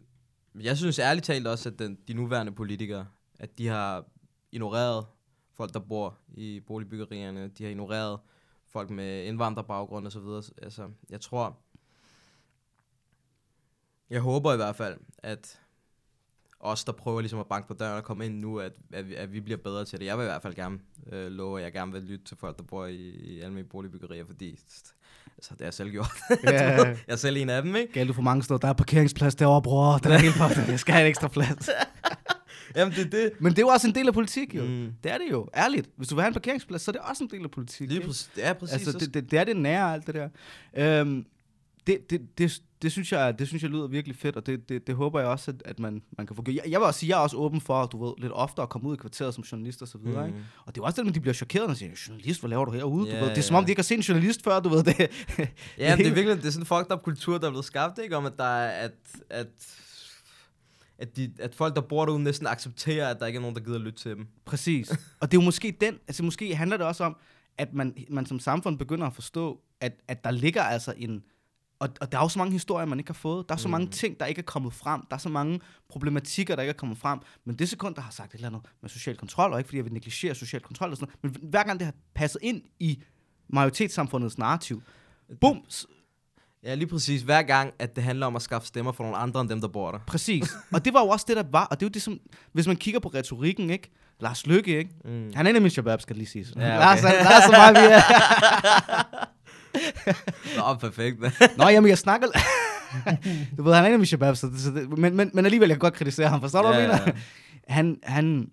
jeg synes ærligt talt også, at den, de nuværende politikere, at de har ignoreret folk, der bor i boligbyggerierne. De har ignoreret folk med indvandrerbaggrund og så videre. Altså, jeg tror, jeg håber i hvert fald, at os, der prøver ligesom at banke på døren og komme ind nu, at, at, vi, at vi bliver bedre til det. Jeg vil i hvert fald gerne øh, love, at jeg gerne vil lytte til folk, der bor i, i almindelige boligbyggerier, fordi altså, det har jeg selv gjort. <laughs> Ja, jeg er selv en af dem, ikke? Galt du for mange steder. Der er parkeringsplads derovre, bror. Den er helt fucked. Jeg skal have en ekstra plads. <laughs> Jamen, det er det. Men det er jo også en del af politik, jo. Mm. Det er det jo. Ærligt. Hvis du vil have en parkeringsplads, så er det også en del af politik. Lige præcis. Ja, præcis. Altså, Så- det, det, det er det nære alt det der. Øhm, det, det, det, det, synes jeg, det synes jeg lyder virkelig fedt, og det, det, det håber jeg også, at, at man, man kan få gjort. Jeg, jeg vil også sige, jeg er også åben for, at du ved, lidt oftere at komme ud i kvarteret som journalist og så videre, Mm. ikke? Og det er også det, at de bliver chokeret, når de siger, journalist, hvad laver du herude? Ja, du ved, det er som om, de ikke har set en journalist før, du ved det. <laughs> Ja, det er helt- <laughs> virkelig det er sådan en fucked up kultur, der er blevet skabt, ikke? Om at der er, at, at, at, de, at folk, der bor derude, næsten accepterer, at der ikke er nogen, der gider lytte til dem. Præcis. <laughs> Og det er jo måske den, altså måske handler det også om, at man, man som samfund begynder at forstå, at, at der ligger altså en, og, og der er jo så mange historier, man ikke har fået. Der er så mm. mange ting, der ikke er kommet frem. Der er så mange problematikker, der ikke er kommet frem. Men det sekund, der har sagt et eller andet med social kontrol, og ikke fordi jeg vil negligere social kontrol og sådan noget, men hver gang det har passet ind i majoritetssamfundets narrativ, bum, s- Ja, lige præcis. Hver gang, at det handler om at skaffe stemmer for nogle andre end dem, der bor der. præcis. <laughs> og det var jo også det, der var, og det er jo det, som, hvis man kigger på retorikken, ikke? Lars Lykke, ikke? Mm. Han er mine shabab, skal lige sige. Ja, okay. Lars, Lars er vi er. <laughs> Nå, perfekt. Nå, jamen, jeg snakker... du ved, han er en af mine shabab, så det, så det, men, men, men alligevel, jeg kan godt kritisere ham. Forstår du, hvad jeg mener? Han, han,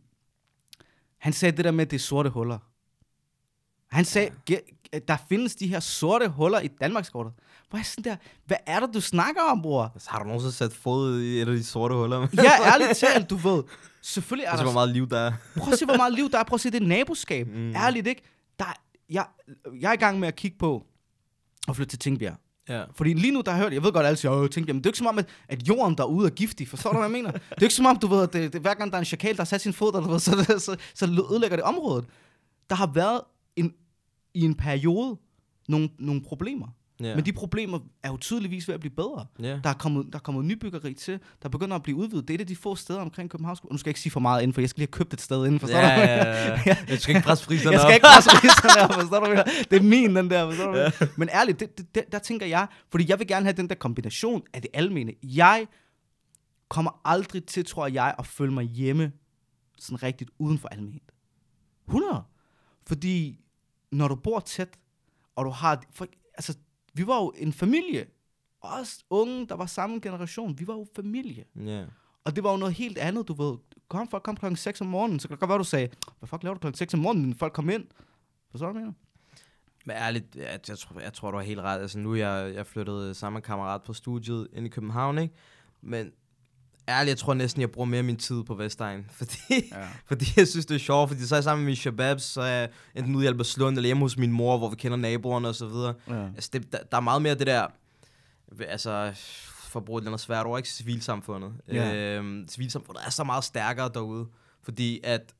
han sagde det der med, at det er sorte huller. Han sagde, ja. der findes de her sorte huller i Danmarkskortet. Hvor er jeg sådan der, hvad er det, du snakker om, bror? Så har du nogensinde sat fod i et af de sorte huller? Ja, ærligt talt, du ved. Selvfølgelig er Altså, der... hvor meget liv der er. Prøv at se, hvor meget liv der er. Prøv at se det naboskab. Mm. Ærligt, ikke? Der, er- jeg, jeg er i gang med at kigge på at flytte til Tingbjerg. Ja. Fordi lige nu, der har jeg hørt, jeg ved godt, at alle siger, "Åh, Tingbjerg, men det er ikke som om, at, at jorden derude er giftig. Forstår du, hvad jeg mener? <laughs> Det er ikke som om, du ved, at det, det, hver gang der er en chakal, der har sat sin fod der, ved, så, så, så, så ødelægger det området. Der har været en, i en periode nogle, nogle problemer. Ja. Men de problemer er jo tydeligvis ved at blive bedre. ja. Der er kommet, der er kommet nybyggeri til, der begynder at blive udvidet. Det er et af de få steder omkring København. Nu skal jeg ikke sige for meget inden, for jeg skal lige have købt et sted inden, forstår ja, du? ja, ja, ja. <laughs> Jeg skal ikke presse priserne Jeg skal op. ikke presse priserne op, forstår du? Det er min, den der, forstår du? ja. Men ærligt, det, det, det, der tænker jeg, fordi jeg vil gerne have den der kombination af det almene. Jeg kommer aldrig til, tror jeg, at føle mig hjemme sådan rigtigt uden for alment. 100. Fordi når du bor tæt, og du har... For, altså, vi var jo en familie. Os unge, der var samme generation, vi var jo familie. Ja. Og det var jo noget helt andet, du ved. Kom, folk kom klokken 6 om morgenen, så kan det godt være, du sagde, hvad fuck laver du klokken 6 om morgenen, men folk kom ind. Forstår du, hvad jeg mener? Men ærligt, jeg, jeg, tror, jeg tror, du har helt ret. Altså, nu er jeg, jeg flyttet sammen med kammerat på studiet ind i København, ikke? Men ærligt, jeg tror næsten, jeg bruger mere min tid på Vestegn. <laughs> Fordi, Ja. fordi jeg synes, det er sjovt. Fordi så er jeg sammen med mine shababs, så er jeg enten ude i Albertslund eller hjemme hos min mor, hvor vi kender naboerne og så videre. ja. Altså, det, der, der er meget mere det der, altså, for at bruge et eller andet svært ord, ikke civilsamfundet. Ja. Øhm, civilsamfundet er så meget stærkere derude, fordi at,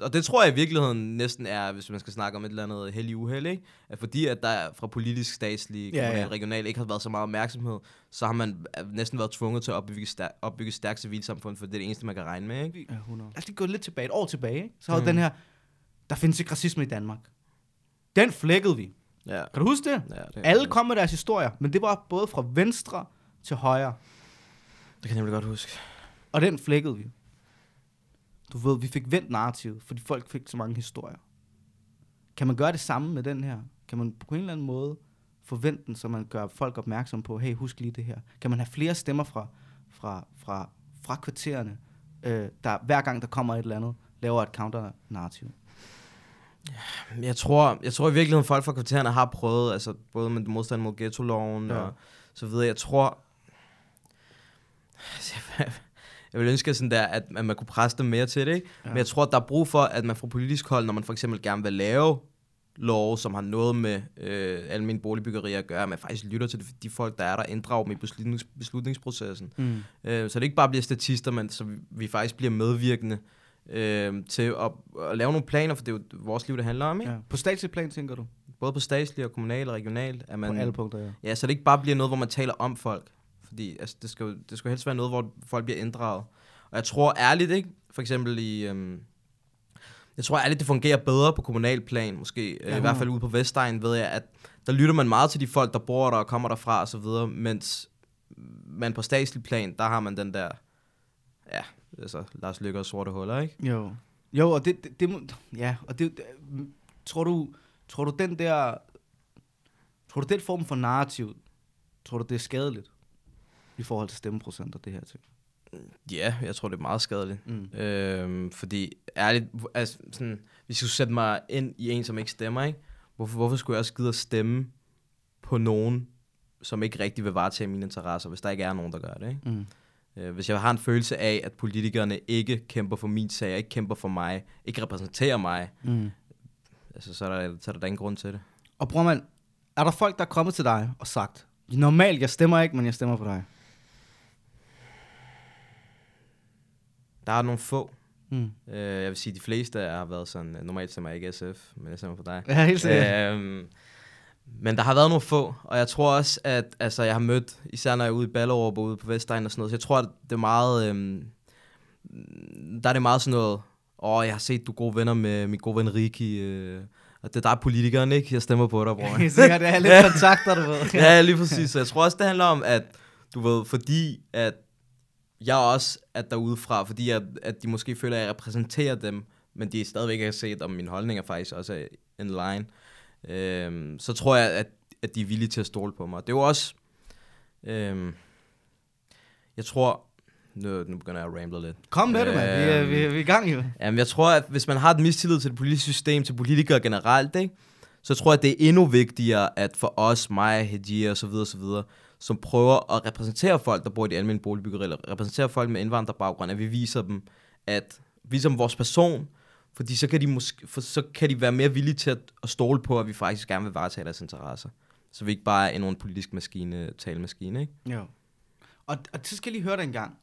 og det tror jeg i virkeligheden næsten er, hvis man skal snakke om et eller andet heldig uheld, ikke? At fordi at der fra politisk, statslig, Ja, ja. regional ikke har været så meget opmærksomhed, så har man øh, næsten været tvunget til at opbygge, stær- opbygge et stærkt civilsamfund, for det er det eneste, man kan regne med, ikke? Ja, 100. Lad os lige gå lidt tilbage, et år tilbage, ikke? Så havde Mm. den her, der findes ikke racisme i Danmark. Den flækkede vi. Ja. Kan du huske det? ja det, Alle kom med deres historier, men det var både fra venstre til højre. Det kan jeg nemlig godt huske. Og den flækkede vi. Du ved, vi fik vendt narrativet, fordi folk fik så mange historier. Kan man gøre det samme med den her? Kan man på en eller anden måde forvente den, så man gør folk opmærksom på, hey, husk lige det her. Kan man have flere stemmer fra, fra, fra, fra kvartererne, øh, der hver gang der kommer et eller andet, laver et counter-narrativ? Jeg tror, jeg tror i virkeligheden, folk fra kvartererne har prøvet, altså både med modstand mod ghetto-loven Ja. og så videre. Jeg tror, <laughs> jeg vil ønske sådan der, at, at man kunne presse dem mere til det, ikke? Ja. Men jeg tror, der er brug for, at man fra politisk hold, når man for eksempel gerne vil lave lov, som har noget med øh, almindelige boligbyggerier at gøre, at man faktisk lytter til de, folk, der er der, inddrager dem i beslutnings, beslutningsprocessen. Mm. Øh, så det ikke bare bliver statister, men så vi, vi faktisk bliver medvirkende øh, til at, at lave nogle planer, for det er jo vores liv, det handler om, ikke? Ja. På statslig plan, tænker du? Både på statslig og kommunal og regionalt. At man, på alle punkter, ja. Ja, så det ikke bare bliver noget, hvor man taler om folk. Fordi altså, det, skal jo, det skal jo helst være noget, hvor folk bliver inddraget. Og jeg tror ærligt, ikke? For eksempel i... Øhm, jeg tror ærligt, det fungerer bedre på kommunal plan, måske. Ja, I hvert fald ude på Vestegn, ved jeg, at der lytter man meget til de folk, der bor der og kommer derfra og så videre, mens man på statslig plan, der har man den der, ja, altså Lars Lykke og sorte huller, ikke? Jo. Jo, og det, det, det må, ja, og det, det, tror du, tror du den der, tror du den form for narrativ, tror du det er skadeligt i forhold til stemmeprocenter, det her ting? Ja, jeg tror, det er meget skadeligt. Mm. Øhm, fordi ærligt, altså, sådan, hvis jeg skulle sætte mig ind i en, som ikke stemmer, ikke? Hvorfor, hvorfor skulle jeg også gide at stemme på nogen, som ikke rigtig vil varetage mine interesser, hvis der ikke er nogen, der gør det, ikke? Mm. Øh, hvis jeg har en følelse af, at politikerne ikke kæmper for min sag, ikke kæmper for mig, ikke repræsenterer mig, Mm. altså, så, er der, så er der da ingen grund til det. Og bror man, er der folk, der er kommet til dig og sagt, normalt, jeg stemmer ikke, men jeg stemmer på dig? Der er nogle få. Mm. Øh, jeg vil sige, de fleste har været sådan, normalt stemmer jeg ikke SF, men jeg stemmer på dig. Ja, helt sikkert. Øhm, men der har været nogle få, og jeg tror også, at altså, jeg har mødt, især når jeg er ude i Ballerup og ude på Vestegn og sådan noget, så jeg tror, at det er meget, øhm, der er det meget sådan noget, åh, jeg har set, du er gode venner med min gode ven Riki, øh, og det er dig politikeren, ikke? Jeg stemmer på dig, bror. <laughs> Sikkert, det er lidt <laughs> kontakter, du ved. ja, lige præcis. Så jeg tror også, det handler om, at du ved, fordi at jeg også er derude fra, fordi at, at de måske føler, at jeg repræsenterer dem, men de stadigvæk har set, om mine holdninger faktisk også er in line. Øhm, så tror jeg, at, at de er villige til at stole på mig. Det er jo også... Øhm, jeg tror... Nu, nu begynder jeg at ramble lidt. Kom med det, mand. Vi, er, vi, er, vi er i gang, jo. Jamen, jeg tror, at hvis man har et mistillid til det politiske system, til politikere generelt, ikke? så tror jeg, at det er endnu vigtigere, at for os, mig, Hedjia og så videre, så videre, som prøver at repræsentere folk, der bor i de almindelige boligbyggerier, eller repræsentere folk med indvandrerbaggrund, at vi viser dem, at vi som vores person, fordi så kan de, måske, for så kan de være mere villige til at, at stole på, at vi faktisk gerne vil varetage deres interesser. Så vi ikke bare er en politisk maskine, talemaskine, ikke? Jo. Og, og så skal jeg lige høre dig en gang.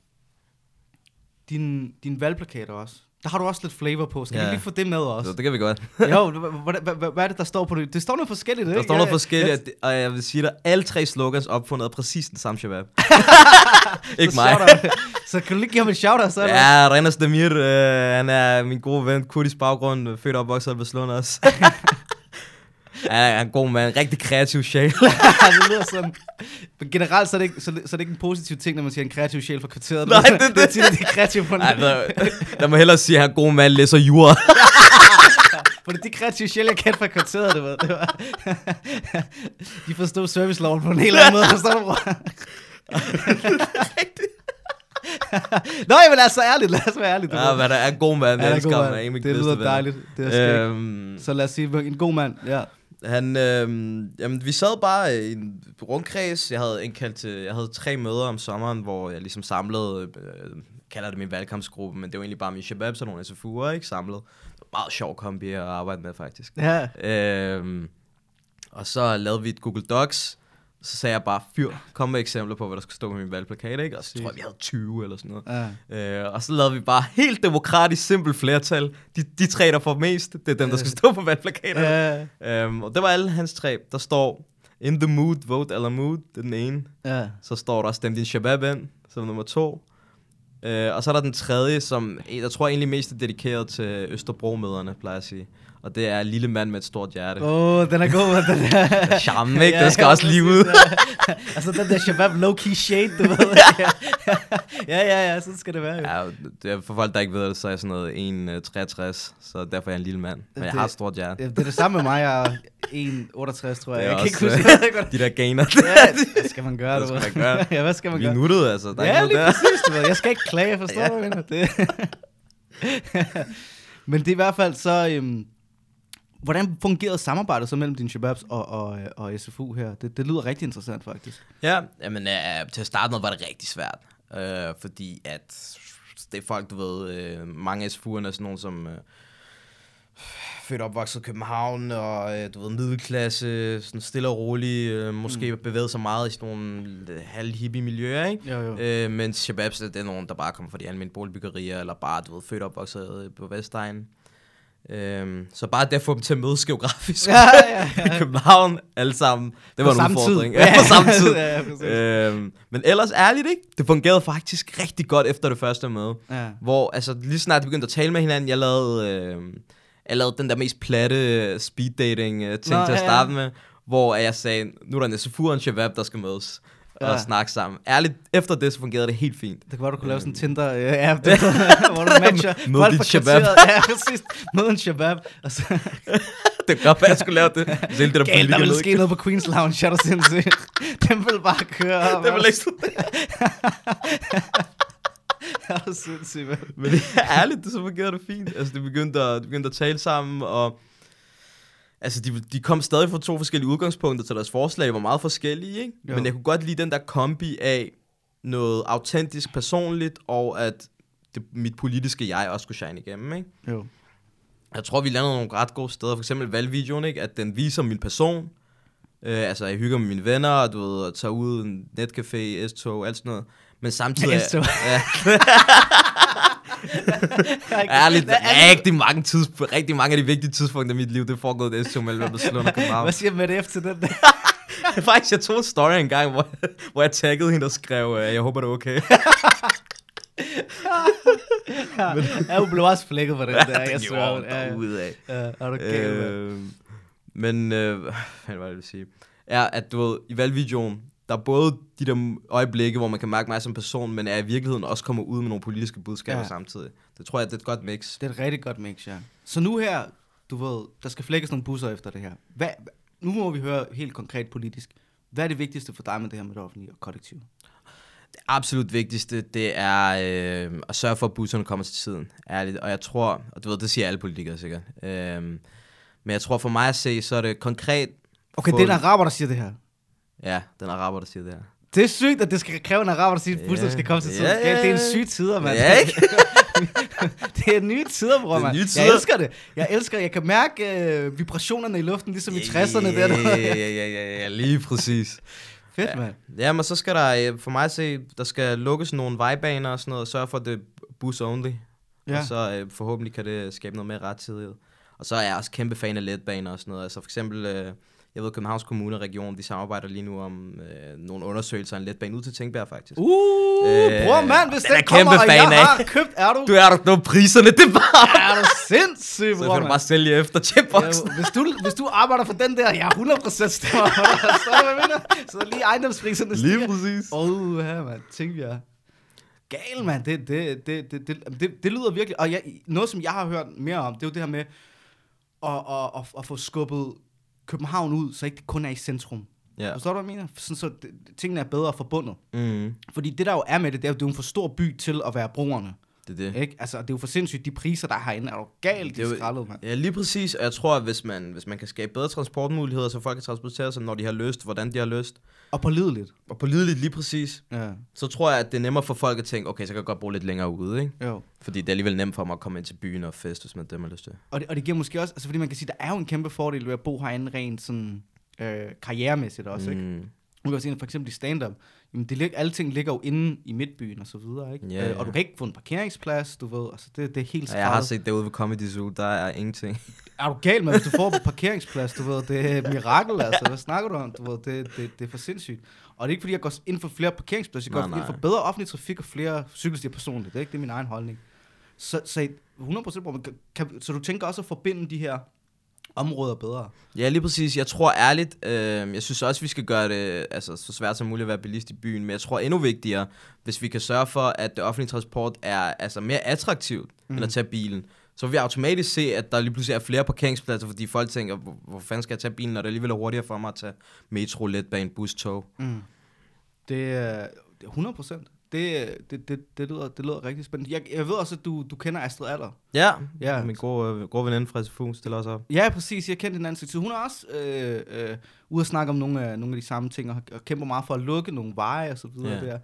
Din, din valgplakater også. Der har du også lidt flavor på. Skal ja. Vi lige få det med Så også? det kan vi godt. jo, hvad, hvad, hvad, er det, der står på det? Det står noget forskelligt, ikke? Der står noget forskelligt, og jeg vil sige dig, alle tre slogans opfundet af præcis den samme shabab. <laughs> ikke mig. Så kan du lige give ham en shout-out, så? Ja, Renas Demir, øh, han er min gode ven, kurdisk baggrund, født og opvokset i Albertslund også. <laughs> han er en god mand, rigtig kreativ sjæl. <laughs> det lyder sådan. Men generelt så er, det ikke, så, det- så er det ikke en positiv ting, når man siger en kreativ sjæl fra kvarteret. Nej, det er det. er tit, at de er kreative på en Ej, der, der må hellere sige, at han er en god mand, læser jura. <laughs> For det er de kreative sjæl, jeg kendte fra kvarteret, det var. Det <laughs> var. de forstod serviceloven på en helt anden måde, forstår du, bror? Nå, os være ærligt, lad os være ærligt. ja, men der er en god mand, jeg det er elsker ham, er Det lyder dejligt. Det er skægt. Øhm, Så lad os sige, en god mand, ja. Han, øh, jamen, vi sad bare i en rundkreds. Jeg havde indkaldt til, jeg havde tre møder om sommeren, hvor jeg ligesom samlede, øh, kalder det min valgkampsgruppe, men det var egentlig bare min shabab, så nogle SFU'er, ikke samlet. Meget sjov kombi at arbejde med, faktisk. Ja. Øhm, og så lavede vi et Google Docs, så sagde jeg bare, fyr, kom med eksempler på, hvad der skulle stå på min valgplakat, ikke? Og så tror jeg, vi havde 20 eller sådan noget. ja. Øh, og så lavede vi bare helt demokratisk simpelt flertal. De, de tre, der får mest, det er dem, der skal stå på valgplakaterne. Ja. Øhm, og det var alle hans tre. Der står, in the mood, vote eller mood, det er den ene. Ja. Så står der, stem din shabab ind, som nummer to. Øh, og så er der den tredje, som jeg tror egentlig mest er dedikeret til Østerbro-møderne, plejer jeg at sige. Og det er Lille mand med et stort hjerte. Åh, oh, den er god. Den er... <laughs> Charme, ikke? Den skal også lige ud. ja. altså den der shabab low-key shade, du ved. <laughs> ja, ja, ja, sådan skal det være. Jo. Ja, det for folk, der ikke ved det, så er jeg sådan noget 1,63, så derfor er jeg en lille mand. Men jeg Det- har et stort hjerte. Ja, Det er det samme med mig, jeg er 1,68, tror jeg. Det Jeg kan ikke huske, jeg ved godt. De der gainer. Ja, hvad skal man gøre, <laughs> Hvad du skal ved? man gøre? ja, hvad skal man Vi gøre? nuttede, altså. Der er ja, lige der. præcis, du ved. Jeg skal ikke klage, forstår Ja. du, hvad jeg? Det. Men det er i hvert fald så... Øhm, hvordan fungerede samarbejdet så mellem dine shababs og, og, og SFU her? Det, det lyder rigtig interessant, faktisk. Ja, jamen, øh, til at starte med var det rigtig svært. Øh, fordi at det er folk, du ved, øh, mange af SFU'erne er sådan nogle, som øh, født opvokset i København, og øh, du ved, middelklasse, sådan stille og rolig, øh, måske mm. bevæget sig meget i sådan nogle øh, halv hippie miljøer, ikke? Jo, jo. Øh, mens Shababs, det er nogen, der bare kommer fra de almindelige boligbyggerier, eller bare, du ved, født opvokset øh, på Vestegnen. Øhm, så bare det at få dem til at mødes geografisk <laughs> Ja, ja, ja. <laughs> i København, alle sammen, det var På en tid. udfordring. <laughs> Ja, på samme tid. ja, øhm, men ellers ærligt, ikke? Det fungerede faktisk rigtig godt efter det første møde. ja. Hvor, altså, lige snart vi begyndte at tale med hinanden, jeg lavede, øh, jeg lavede den der mest platte speed dating øh, ting Nå, til at ja, ja. starte med, hvor jeg sagde, nu er der en SFU og en Shabab, der skal mødes Ja. og snakke sammen. Ærligt, efter det, så fungerede det helt fint. Det kan være, du kunne lave sådan en Øhm. Tinder-app, øh, <laughs> hvor du matcher Mød folk fra shabab. Ja, præcis. Mød en shabab. Og så, <laughs> det kan godt være, jeg skulle lave det. <laughs> Hele det der Galt, der ville ske noget på Queens Lounge, er du sindssygt. Den vil bare køre. Det var ikke Er du sindssygt, mand. Men det er ærligt, det så fungerede det fint. Altså, det begyndte at, de begyndte at tale sammen, og altså, de, de kom stadig fra to forskellige udgangspunkter til deres forslag, var meget forskellige, ikke? Jo. Men jeg kunne godt lide den der kombi af noget autentisk personligt, og at det, mit politiske jeg også skulle shine igennem, ikke? Jo. Jeg tror, vi landede nogle ret gode steder. For eksempel valgvideoen, ikke? At den viser min person. Øh, altså, jeg hygger med mine venner, og du ved, og tager ud en netcafé, S-tog, alt sådan noget. Men samtidig... <laughs> S-tog. Ja, <laughs> ærligt, rigtig mange, tids, rigtig mange af de vigtige tidspunkter i mit liv, det foregået et S-tog mellem Slund og København. Hvad siger Mette F til den der? <laughs> Faktisk, jeg tog en story engang, hvor, hvor jeg taggede hende og skrev, øh, jeg håber, det er okay. Ja, hun blev også flækket for den der. Jeg gjorde svær. hun Ja, ja. derudad. Ja, er du galt. Øh, men, øh, hvad var det, jeg ville sige? Er, at du ved, i valgvideoen, der er både de der øjeblikke, hvor man kan mærke mig som person, men er i virkeligheden også kommer ud med nogle politiske budskaber Ja. samtidig. Det tror jeg, det er et godt mix. Det er et rigtig godt mix, ja. Så nu her, du ved, der skal flækkes nogle busser efter det her. Hvad, nu må vi høre helt konkret politisk. Hvad er det vigtigste for dig med det her med det offentlige og kollektiv? Det absolut vigtigste, det er øh, at sørge for, at busserne kommer til tiden. Ærligt. Og jeg tror, og du ved, det siger alle politikere sikkert. Øh, men jeg tror for mig at se, så er det konkret... Okay, få- det er en araber, der siger det her. Ja, den araber, der siger det her. Det er sygt, at det skal kræve en araber, der siger, at Ja. skal komme til tiden. Ja, ja, Det er en syg tider, mand. Ja, ikke? <laughs> det er nye tider, bror, mand. nye Jeg tider. elsker det. Jeg elsker Jeg kan mærke øh, vibrationerne i luften, ligesom i 60'erne. Ja, Der. ja, ja, ja, ja, lige præcis. <laughs> Fedt, Ja. mand. Ja, men så skal der, øh, for mig at se, der skal lukkes nogle vejbaner og sådan noget, og sørge for, at det er bus only. Ja. Og så øh, forhåbentlig kan det skabe noget mere rettidighed. Og så er jeg også kæmpe fan af letbaner og sådan noget. Altså for eksempel, øh, jeg ved, Københavns Kommune og Region, de samarbejder lige nu om øh, nogle undersøgelser af en letbane ud til Tænkbjerg, faktisk. Uh, Øh, bror, mand, hvis den er den kommer, og jeg af. har købt, er du, Du er der, nu priserne, det er bare... er du sindssyg, Så bror, kan du bare sælge efter chipboxen. Ja, hvis, du, hvis du arbejder for den der, jeg har 100% stemmer. <laughs> Så er. Så lige ejendomspriserne stiger. præcis. Åh, oh, ja, mand. Tænk jeg. Gal, mand. Det, det, det, det, det, det, det lyder virkelig... Og jeg, noget, som jeg har hørt mere om, det er jo det her med at, at, at, at få skubbet København ud, så ikke det kun er i centrum. Ja. Forstår du, hvad jeg mener? Sådan, så tingene er bedre forbundet. Mm, Fordi det, der jo er med det, det er jo, det er en for stor by til at være brugerne. Det er det. Ikke? Altså, det er jo for sindssygt, de priser, der er herinde, er jo galt, Det er jo- skrællet, mand. Ja, lige præcis. Og jeg tror, at hvis man, hvis man kan skabe bedre transportmuligheder, så folk kan transportere sig, når de har lyst, hvordan de har lyst, Og pålideligt. og pålideligt lige præcis, Ja, så tror jeg, at det er nemmere for folk at tænke, okay, så kan jeg godt bo lidt længere ude, ikke? jo. Fordi det er alligevel nemt for mig at komme ind til byen og fest, hvis man det har lyst til. Og det, og det giver måske også, altså fordi man kan sige, der er jo en kæmpe fordel ved at bo herinde rent sådan øh, karrieremæssigt også, mm. ikke? Nu kan jeg sige, for eksempel i stand-up, jamen det, lig- alting ligger jo inde i midtbyen og så videre, ikke? Ja, Øh, og ja. du kan ikke få en parkeringsplads, du ved, altså det, det er helt Og jeg har set derude ved Comedy Zoo, der er ingenting. Er du gal med, hvis du får en <laughs> parkeringsplads, du ved, det er et mirakel, altså, hvad snakker du om? Du ved, det, det, det er for sindssygt. Og det er ikke, fordi jeg går ind for flere parkeringspladser. Jeg går Nej, ind for nej. bedre offentlig trafik og flere cykelstier personligt. Det er ikke det er min egen holdning. Så, så 100% bro, men kan, kan, så du tænker også at forbinde de her områder bedre? Ja, lige præcis. Jeg tror ærligt, øh, jeg synes også, vi skal gøre det altså, så svært som muligt at være bilist i byen, men jeg tror endnu vigtigere, hvis vi kan sørge for, at det offentlige transport er altså, mere attraktivt mm. end at tage bilen, så vil vi automatisk se, at der lige pludselig er flere parkeringspladser, fordi folk tænker, hvor, hvor fanden skal jeg tage bilen, når det alligevel er hurtigere for mig at tage metro, letbane, bus, tog. Mm. Det er det er 100 procent. Det, det, det, det, lyder, det lyder rigtig spændende. Jeg, jeg ved også, at du, du kender Astrid Aller. Ja, Ja. min gode, øh, gode veninde fra SFU stiller også op. Ja, præcis. Jeg kendte hinanden. Så hun er også øh, øh, ude at snakke om nogle af, nogle af de samme ting, og, og kæmper meget for at lukke nogle veje og så videre Ja. der.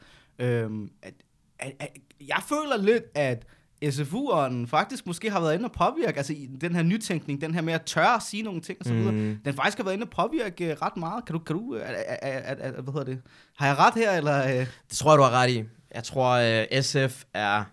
Øhm, at, at, at, jeg føler lidt, at SFU'eren faktisk måske har været inde og påvirke, altså i den her nytænkning, den her med at tørre at sige nogle ting og så videre, Mm. den faktisk har været inde og påvirke øh, ret meget. Kan du, kan du, er, er, er, er, hvad hedder det, har jeg ret her, eller? Øh? Det tror jeg, du har ret i. Jeg tror, øh, SF er...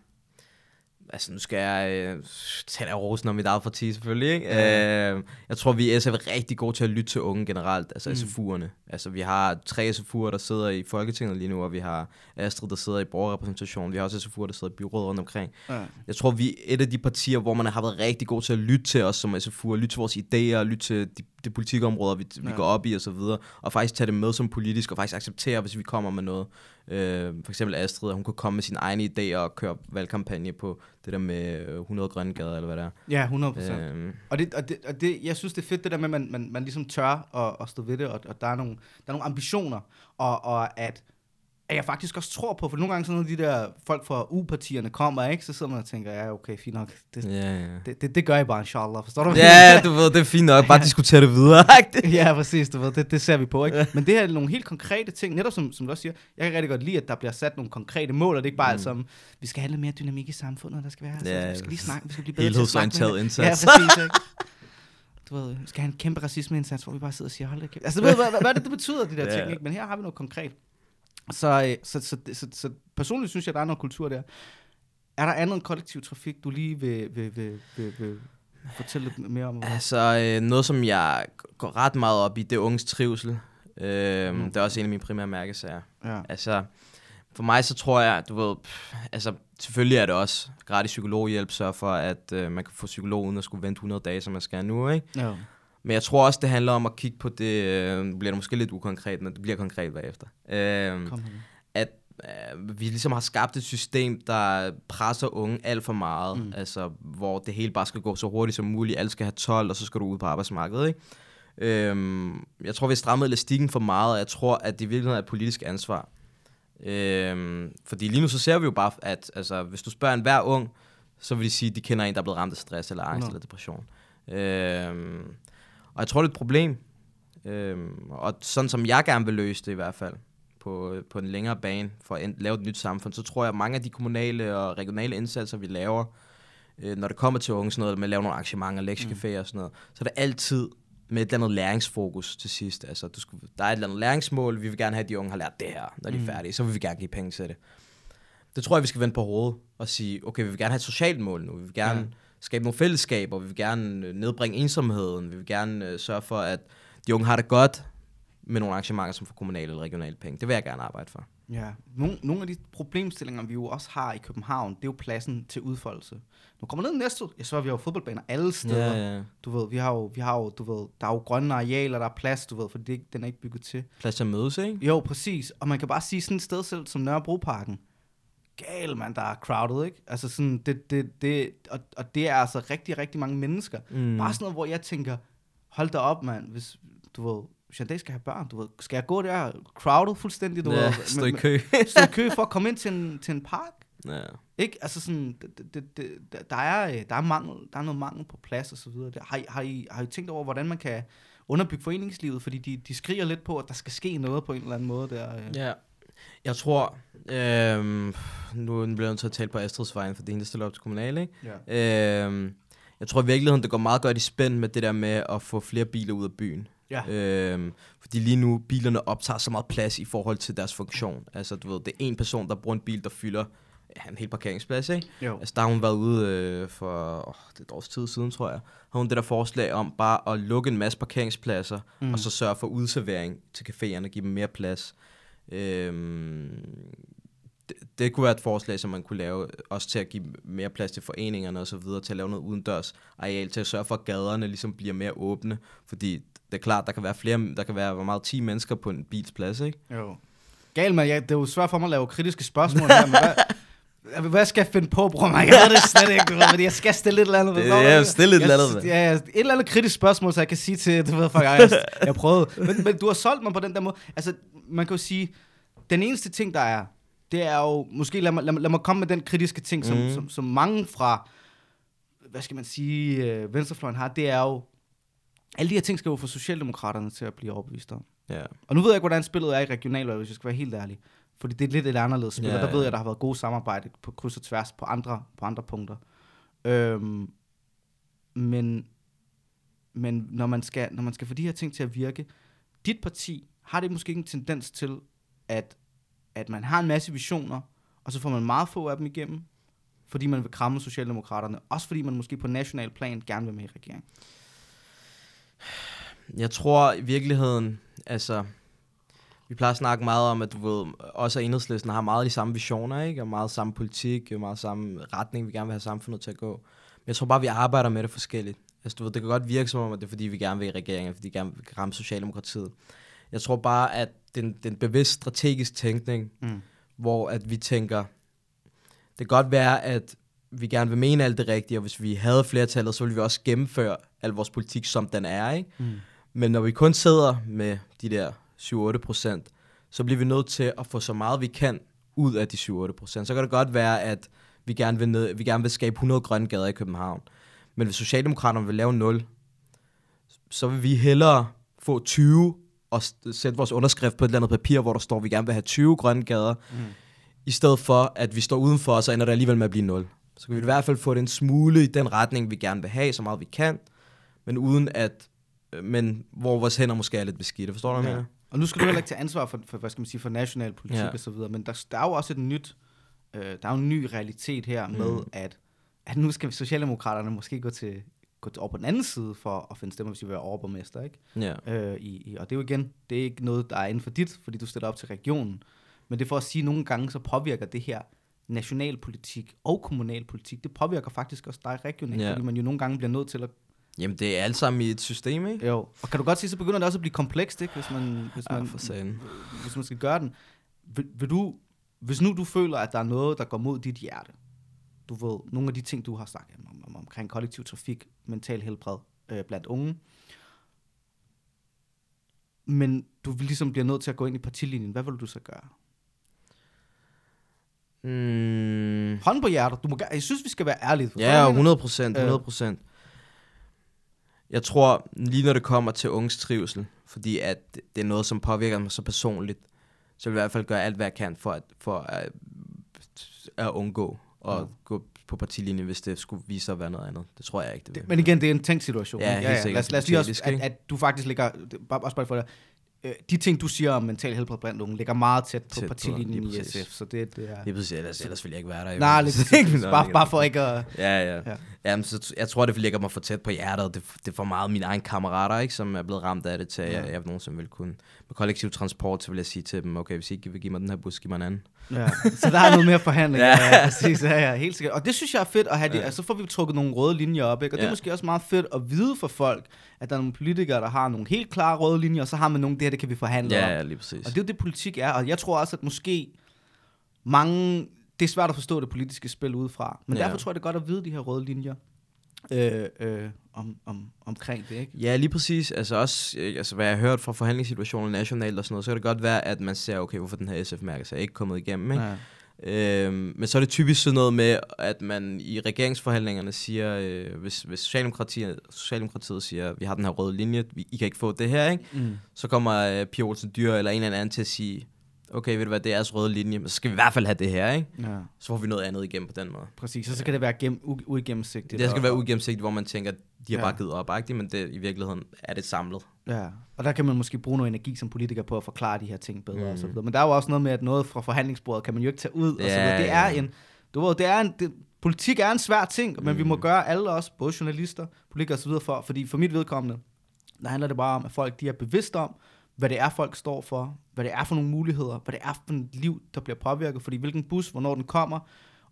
Altså, nu skal jeg øh, tage af rosen om mit eget parti, selvfølgelig. Ikke? Ja. Øh, jeg tror, vi i SF er rigtig gode til at lytte til unge generelt, altså Mm. mm. SFU'erne. Altså, vi har tre SFU'er, der sidder i Folketinget lige nu, og vi har Astrid, der sidder i borgerrepræsentation. Vi har også SFU'er, der sidder i byrådet rundt omkring. Ja. Jeg tror, vi er et af de partier, hvor man har været rigtig god til at lytte til os som SFU'er, lytte til vores idéer, lytte til de, de politikområder, vi, vi Ja. går op i og så videre, og faktisk tage det med som politisk, og faktisk acceptere, hvis vi kommer med noget. Øh, for eksempel Astrid, at hun kunne komme med sine egne idéer og køre valgkampagne på det der med øh, 100 grønne gader, eller hvad det er. Ja, 100 procent. Øh, Og, det, og, det, og det, jeg synes, det er fedt, det der med, at man, man, man ligesom tør at, at stå ved det, og, og der, er nogle, der er nogle ambitioner, og, og at, at jeg faktisk også tror på, for nogle gange, så når de der folk fra U-partierne kommer, ikke, så sidder man og tænker, ja, okay, fint nok, det, ja, ja. det, det, det gør I bare, inshallah, forstår du? ja, du <laughs> ved, det er fint nok. Bare diskutere det videre. <laughs> ja, præcis, du ved, det, det ser vi på, ikke? Men det her er nogle helt konkrete ting, netop som, som du også siger, jeg kan rigtig godt lide, at der bliver sat nogle konkrete mål, og det er ikke bare mm. som, vi skal have lidt mere dynamik i samfundet, der skal være, Ja, så vi skal lige snakke, vi skal blive bedre til at snakke indsats. Ja, præcis, ikke? <laughs> Du ved, vi skal have en kæmpe racismeindsats, hvor vi bare sidder og siger, hold da kæft. Altså, du ved, hvad, hvad, hvad det, det betyder, de der Ja. ting, ikke? Men her har vi noget konkret. Så, øh, så, så, så, så, så personligt synes jeg, der er noget kultur der. Er der andet end kollektiv trafik, du lige vil, vil, vil, vil, vil fortælle lidt mere om? Altså, øh, noget som jeg går ret meget op i, det er unges trivsel. Øh, Mm. mm. Det er også en af mine primære mærkesager. Ja. Altså, for mig så tror jeg, du ved, pff, altså selvfølgelig er det også gratis psykologhjælp, sørge for, at øh, man kan få psykolog uden at skulle vente 100 dage, som man skal nu, ikke? ja. Men jeg tror også, det handler om at kigge på det, øh, bliver det måske lidt ukonkret, men det bliver konkret bagefter. Øh, Kom at øh, vi ligesom har skabt et system, der presser unge alt for meget. Mm. Altså, hvor det hele bare skal gå så hurtigt som muligt. Alle skal have 12, og så skal du ud på arbejdsmarkedet, ikke? Øhm, jeg tror, vi har strammet elastikken for meget, og jeg tror, at det i virkeligheden er et politisk ansvar. Øhm, fordi lige nu så ser vi jo bare, at altså, hvis du spørger en hver ung, så vil de sige, at de kender en, der er blevet ramt af stress, eller angst, 100. eller depression. Øhm, og jeg tror, det er et problem. Øhm, og sådan som jeg gerne vil løse det i hvert fald, på, på en længere bane, for at lave et nyt samfund, så tror jeg, at mange af de kommunale og regionale indsatser, vi laver, øh, når det kommer til unge, sådan noget med at lave nogle arrangementer, lektiecaféer og sådan noget, så er det altid med et eller andet læringsfokus til sidst. Altså, du skal, der er et eller andet læringsmål, vi vil gerne have, at de unge har lært det her, når de er Mm. færdige, så vil vi gerne give penge til det. Det tror jeg, vi skal vende på hovedet og sige, okay, vi vil gerne have et socialt mål nu, vi vil gerne Ja. Skabe nogle fællesskaber, vi vil gerne øh, nedbringe ensomheden, vi vil gerne øh, sørge for, at de unge har det godt med nogle arrangementer, som får kommunale eller regionale penge. Det vil jeg gerne arbejde for. Ja, nogle, nogle af de problemstillinger, vi jo også har i København, det er jo pladsen til udfoldelse. Nu kommer ned næste, jeg så, vi har jo fodboldbaner alle steder. Ja, ja. Du ved, vi har jo, vi har jo, du ved, der er jo grønne arealer, der er plads, du ved, for det, den er ikke bygget til. Plads til at mødes, ikke? Jo, præcis. Og man kan bare sige sådan et sted selv som Nørrebroparken. Gal, man, der er crowded, ikke? Altså sådan, det, det, det, og, og det er altså rigtig, rigtig mange mennesker. Mm. Bare sådan noget, hvor jeg tænker, hold da op, mand, hvis, du ved, hvis jeg en dag skal have børn, du ved, skal jeg gå der crowded fuldstændig, du ja, ved, <laughs> stå i kø. stå i kø for at komme ind til en, til en park? ja. Ikke? Altså sådan, det, det, det, der- er, der, er mangel, der er noget mangel på plads og så videre. Der- Har, I, har, I, har I tænkt over, hvordan man kan underbygge foreningslivet? Fordi de, de skriger lidt på, at der skal ske noget på en eller anden måde der. øh. Ja. Jeg tror, øhm, nu bliver jeg nødt til at tale på Astrids vejen, for det er hende, der stiller op til kommunal, ikke? Ja. Øhm, jeg tror i virkeligheden, det går meget godt i spænd med det der med at få flere biler ud af byen. Ja. Øhm, fordi lige nu, bilerne optager så meget plads i forhold til deres funktion. Altså, du ved, det er en person, der bruger en bil, der fylder ja, en hel parkeringsplads, ikke? Jo. Altså, der har hun været ude øh, for åh, det er et års tid siden, tror jeg. Har hun det der forslag om bare at lukke en masse parkeringspladser, mm. og så sørge for udservering til caféerne, give dem mere plads. Øhm, det, det kunne være et forslag, som man kunne lave, også til at give mere plads til foreningerne og så videre, til at lave noget udendørs areal, til at sørge for, at gaderne ligesom bliver mere åbne, fordi det er klart, der kan være flere, der kan være hvor meget 10 mennesker på en bils plads, ikke? Jo. Gal, man. Ja, det er jo svært for mig at lave kritiske spørgsmål her, men hvad, hvad skal jeg finde på, bror? mig? Jeg ved det slet ikke, ved, fordi jeg skal stille et eller andet. Det- ja, stille et eller andet. Ja, et eller andet kritisk spørgsmål, så jeg kan sige til, du ved, folk, jeg, jeg, jeg prøvede. Men, men du har solgt mig på den der måde. Altså, man kan jo sige, den eneste ting, der er, det er jo, måske lad mig, lad, mig- lad mig komme med den kritiske ting, som, mm. som, som mange fra, hvad skal man sige, øh, venstrefløjen har, det er jo, alle de her ting skal jo få Socialdemokraterne til at blive overbevist om. Ja. Og nu ved jeg ikke, hvordan spillet er i regionalvalget, hvis jeg skal være helt ærlig. Fordi det er lidt et anderledes spil, Ja, ja, og der ved jeg, at der har været gode samarbejde på kryds og tværs på andre, på andre punkter. Øhm, men men når, man skal, når man skal få de her ting til at virke, dit parti, har det måske ikke en tendens til, at, at man har en masse visioner, og så får man meget få af dem igennem, fordi man vil kramme Socialdemokraterne, også fordi man måske på national plan gerne vil med i regeringen? Jeg tror i virkeligheden, altså, vi plejer at snakke meget om, at du ved, også at enhedslisten har meget de samme visioner, ikke? Og meget samme politik, og meget samme retning, vi gerne vil have samfundet til at gå. Men jeg tror bare, vi arbejder med det forskelligt. Altså, du ved, det kan godt virke som om, at det er fordi, vi gerne vil i regeringen, fordi vi gerne vil ramme Socialdemokratiet. Jeg tror bare, at den, den bevidst strategisk tænkning, Mm. hvor at vi tænker, det kan godt være, at vi gerne vil mene alt det rigtige, og hvis vi havde flertallet, så ville vi også gennemføre al vores politik, som den er, ikke? Mm. Men når vi kun sidder med de der 7-8 procent, så bliver vi nødt til at få så meget vi kan ud af de 7-8 procent. Så kan det godt være, at vi gerne, vil ned, vi gerne vil skabe 100 grønne gader i København. Men hvis Socialdemokraterne vil lave 0, så vil vi hellere få 20 og sætte vores underskrift på et eller andet papir, hvor der står, at vi gerne vil have 20 grønne gader, Mm. i stedet for, at vi står udenfor, og så ender det alligevel med at blive 0. Så kan vi i hvert fald få det en smule i den retning, vi gerne vil have, så meget vi kan, men uden at, øh, men hvor vores hænder måske er lidt beskidte. Forstår du, hvad jeg Ja. mener? Og nu skal du heller ikke tage ansvar for, for hvad skal man sige, for national politik Ja. og så videre, men der, der er jo også et nyt, øh, der er jo en ny realitet her med, Mm. at, at nu skal Socialdemokraterne måske gå til, gå over på den anden side for at finde stemmer, hvis vi vil være overborgmester, ikke? Ja. Øh, i, i, og det er jo igen, det er ikke noget, der er inden for dit, fordi du stiller op til regionen, men det er for at sige, at nogle gange så påvirker det her nationalpolitik og kommunalpolitik, det påvirker faktisk også dig regionalt, Ja. ja. fordi man jo nogle gange bliver nødt til at Jamen, det er alt sammen i et system, ikke? jo. Og kan du godt sige, så begynder det også at blive komplekst, ikke? Hvis man, hvis Ja, man, sagen. hvis man skal gøre den. Vil, vil du, hvis nu du føler, at der er noget, der går mod dit hjerte, du ved, nogle af de ting, du har sagt om, om, omkring kollektiv trafik, mental helbred øh, blandt unge, men du vil ligesom bliver nødt til at gå ind i partilinjen, hvad vil du så gøre? Mm, Hånd på hjertet, du må, jeg synes, vi skal være ærlige. ja, hvad jeg mener? 100 procent, 100 procent. Jeg tror, lige når det kommer til unges trivsel, fordi at det er noget, som påvirker mig så personligt, så vil jeg i hvert fald gøre alt, hvad jeg kan for at, for at, at undgå at Ja. gå på partilinjen, hvis det skulle vise sig at være noget andet. Det tror jeg ikke, det vil. Men igen, det er en tænkt situation. Ja, helt sikkert. Lad, os- lad os lige også, at, at du faktisk ligger, bare, også bare for dig, øh, de ting, du siger om mental helbred blandt unge, ligger meget tæt på Tæt på, partilinjen lige i. SF, så det, det er... Lige præcis, ellers, ellers vil jeg ikke være der. jo. Nej, lige præcis. <laughs> Bare, bare for ikke at... Ja, ja. Ja. ja. Jamen, så jeg tror, det ligger mig for tæt på hjertet. Det, det er for meget mine egne kammerater, ikke, som er blevet ramt af det, til at jeg, Ja. jeg nogensinde vil kunne. Kollektiv transport, så vil jeg sige til dem, okay, hvis I ikke vil give mig den her bus, giv mig en anden. Ja. Så der er noget mere forhandling. ja. <laughs> Ja. ja, præcis. Ja, ja, helt sikkert. Og det synes jeg er fedt at have det. Ja. Altså, så får vi trukket nogle røde linjer op, ikke? Og det er Ja. måske også meget fedt at vide for folk, at der er nogle politikere, der har nogle helt klare røde linjer, og så har man nogle, det her, det kan vi forhandle Ja, om. ja, lige præcis. Og det er jo det, politik er. Og jeg tror også, at måske mange... Det er svært at forstå det politiske spil udefra. Men Ja. derfor tror jeg, det er godt at vide de her røde linjer øh, øh, om, om, omkring det, ikke? Ja, lige præcis. Altså også, øh, altså hvad jeg har hørt fra forhandlingssituationer nationalt og sådan noget, så kan det godt være, at man ser, okay, hvorfor den her SF-mærke er ikke kommet igennem, ikke? Ja. Øhm, men så er det typisk sådan noget med, at man i regeringsforhandlingerne siger, øh, hvis, hvis Socialdemokratiet, Socialdemokratiet siger, vi har den her røde linje, vi, I kan ikke få det her, ikke? Mm. så kommer øh, Pia Olsen Dyr eller en eller anden til at sige, okay, ved du hvad, det er jeres røde linje, men så skal vi i hvert fald have det her, ikke? ja, Så får vi noget andet igennem på den måde. præcis. Og så kan det være gennem, u- uigennemsigtigt. Det skal og- være ugennemsigtigt, hvor man tænker, de har Ja. bare givet op, ikke? men det, i virkeligheden er det samlet. Ja, og der kan man måske bruge noget energi som politiker på at forklare de her ting bedre mm. og så Mm. videre. Men der er jo også noget med, at noget fra forhandlingsbordet kan man jo ikke tage ud og så Ja, videre. Det er ja. en, du ved, det er en, det, politik er en svær ting, men vi må Mm. gøre alle os, både journalister, politikere og så videre, for, fordi for mit vedkommende, der handler det bare om, at folk de er bevidste om, hvad det er, folk står for, hvad det er for nogle muligheder, hvad det er for et liv, der bliver påvirket, fordi hvilken bus, hvornår den kommer,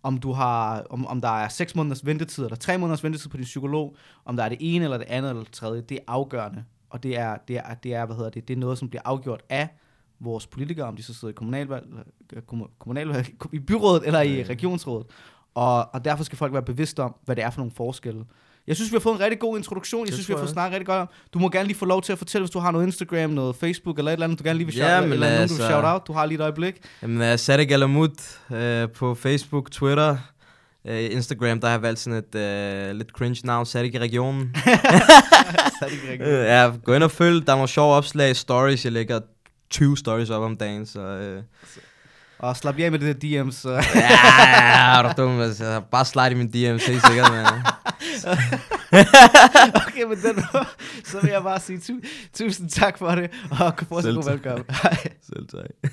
om du har, om, om der er 6 måneders ventetid, eller 3 måneders ventetid på din psykolog, om der er det ene, eller det andet, eller det tredje, det er afgørende. Og det er, det er, det er, hvad hedder det, det er noget, som bliver afgjort af vores politikere, om de så sidder i kommunalvalg, øh, kommu- kommunalvalg i byrådet eller i regionsrådet. Og, og derfor skal folk være bevidste om, hvad det er for nogle forskelle. Jeg synes, vi har fået en rigtig god introduktion. Jeg Det synes, vi har fået jeg. snakket rigtig godt om. Du må gerne lige få lov til at fortælle, hvis du har noget Instagram, noget Facebook eller et eller andet, du gerne lige vil Ja, shout, men eller nogen, du vil altså- shout out. Du har lige et øjeblik. Jamen, uh, Sadek Alamut uh, på Facebook, Twitter, uh, Instagram, der har jeg valgt sådan et uh, lidt cringe navn, Sadek i regionen. <laughs> Det ikke rigtigt. Øh, ja, gå ind og følg, der er nogle sjove opslag, stories, jeg lægger 20 stories op om dagen, så... Uh, Og slap af med det der DM's. Uh. ja, er du dum, altså. Bare slide i min DM's, helt sikkert, man. <laughs> okay, men den, så vil jeg bare sige tu- tusind tak for det, og fortsat Selv god velkommen. <laughs> Hej. Selv tak.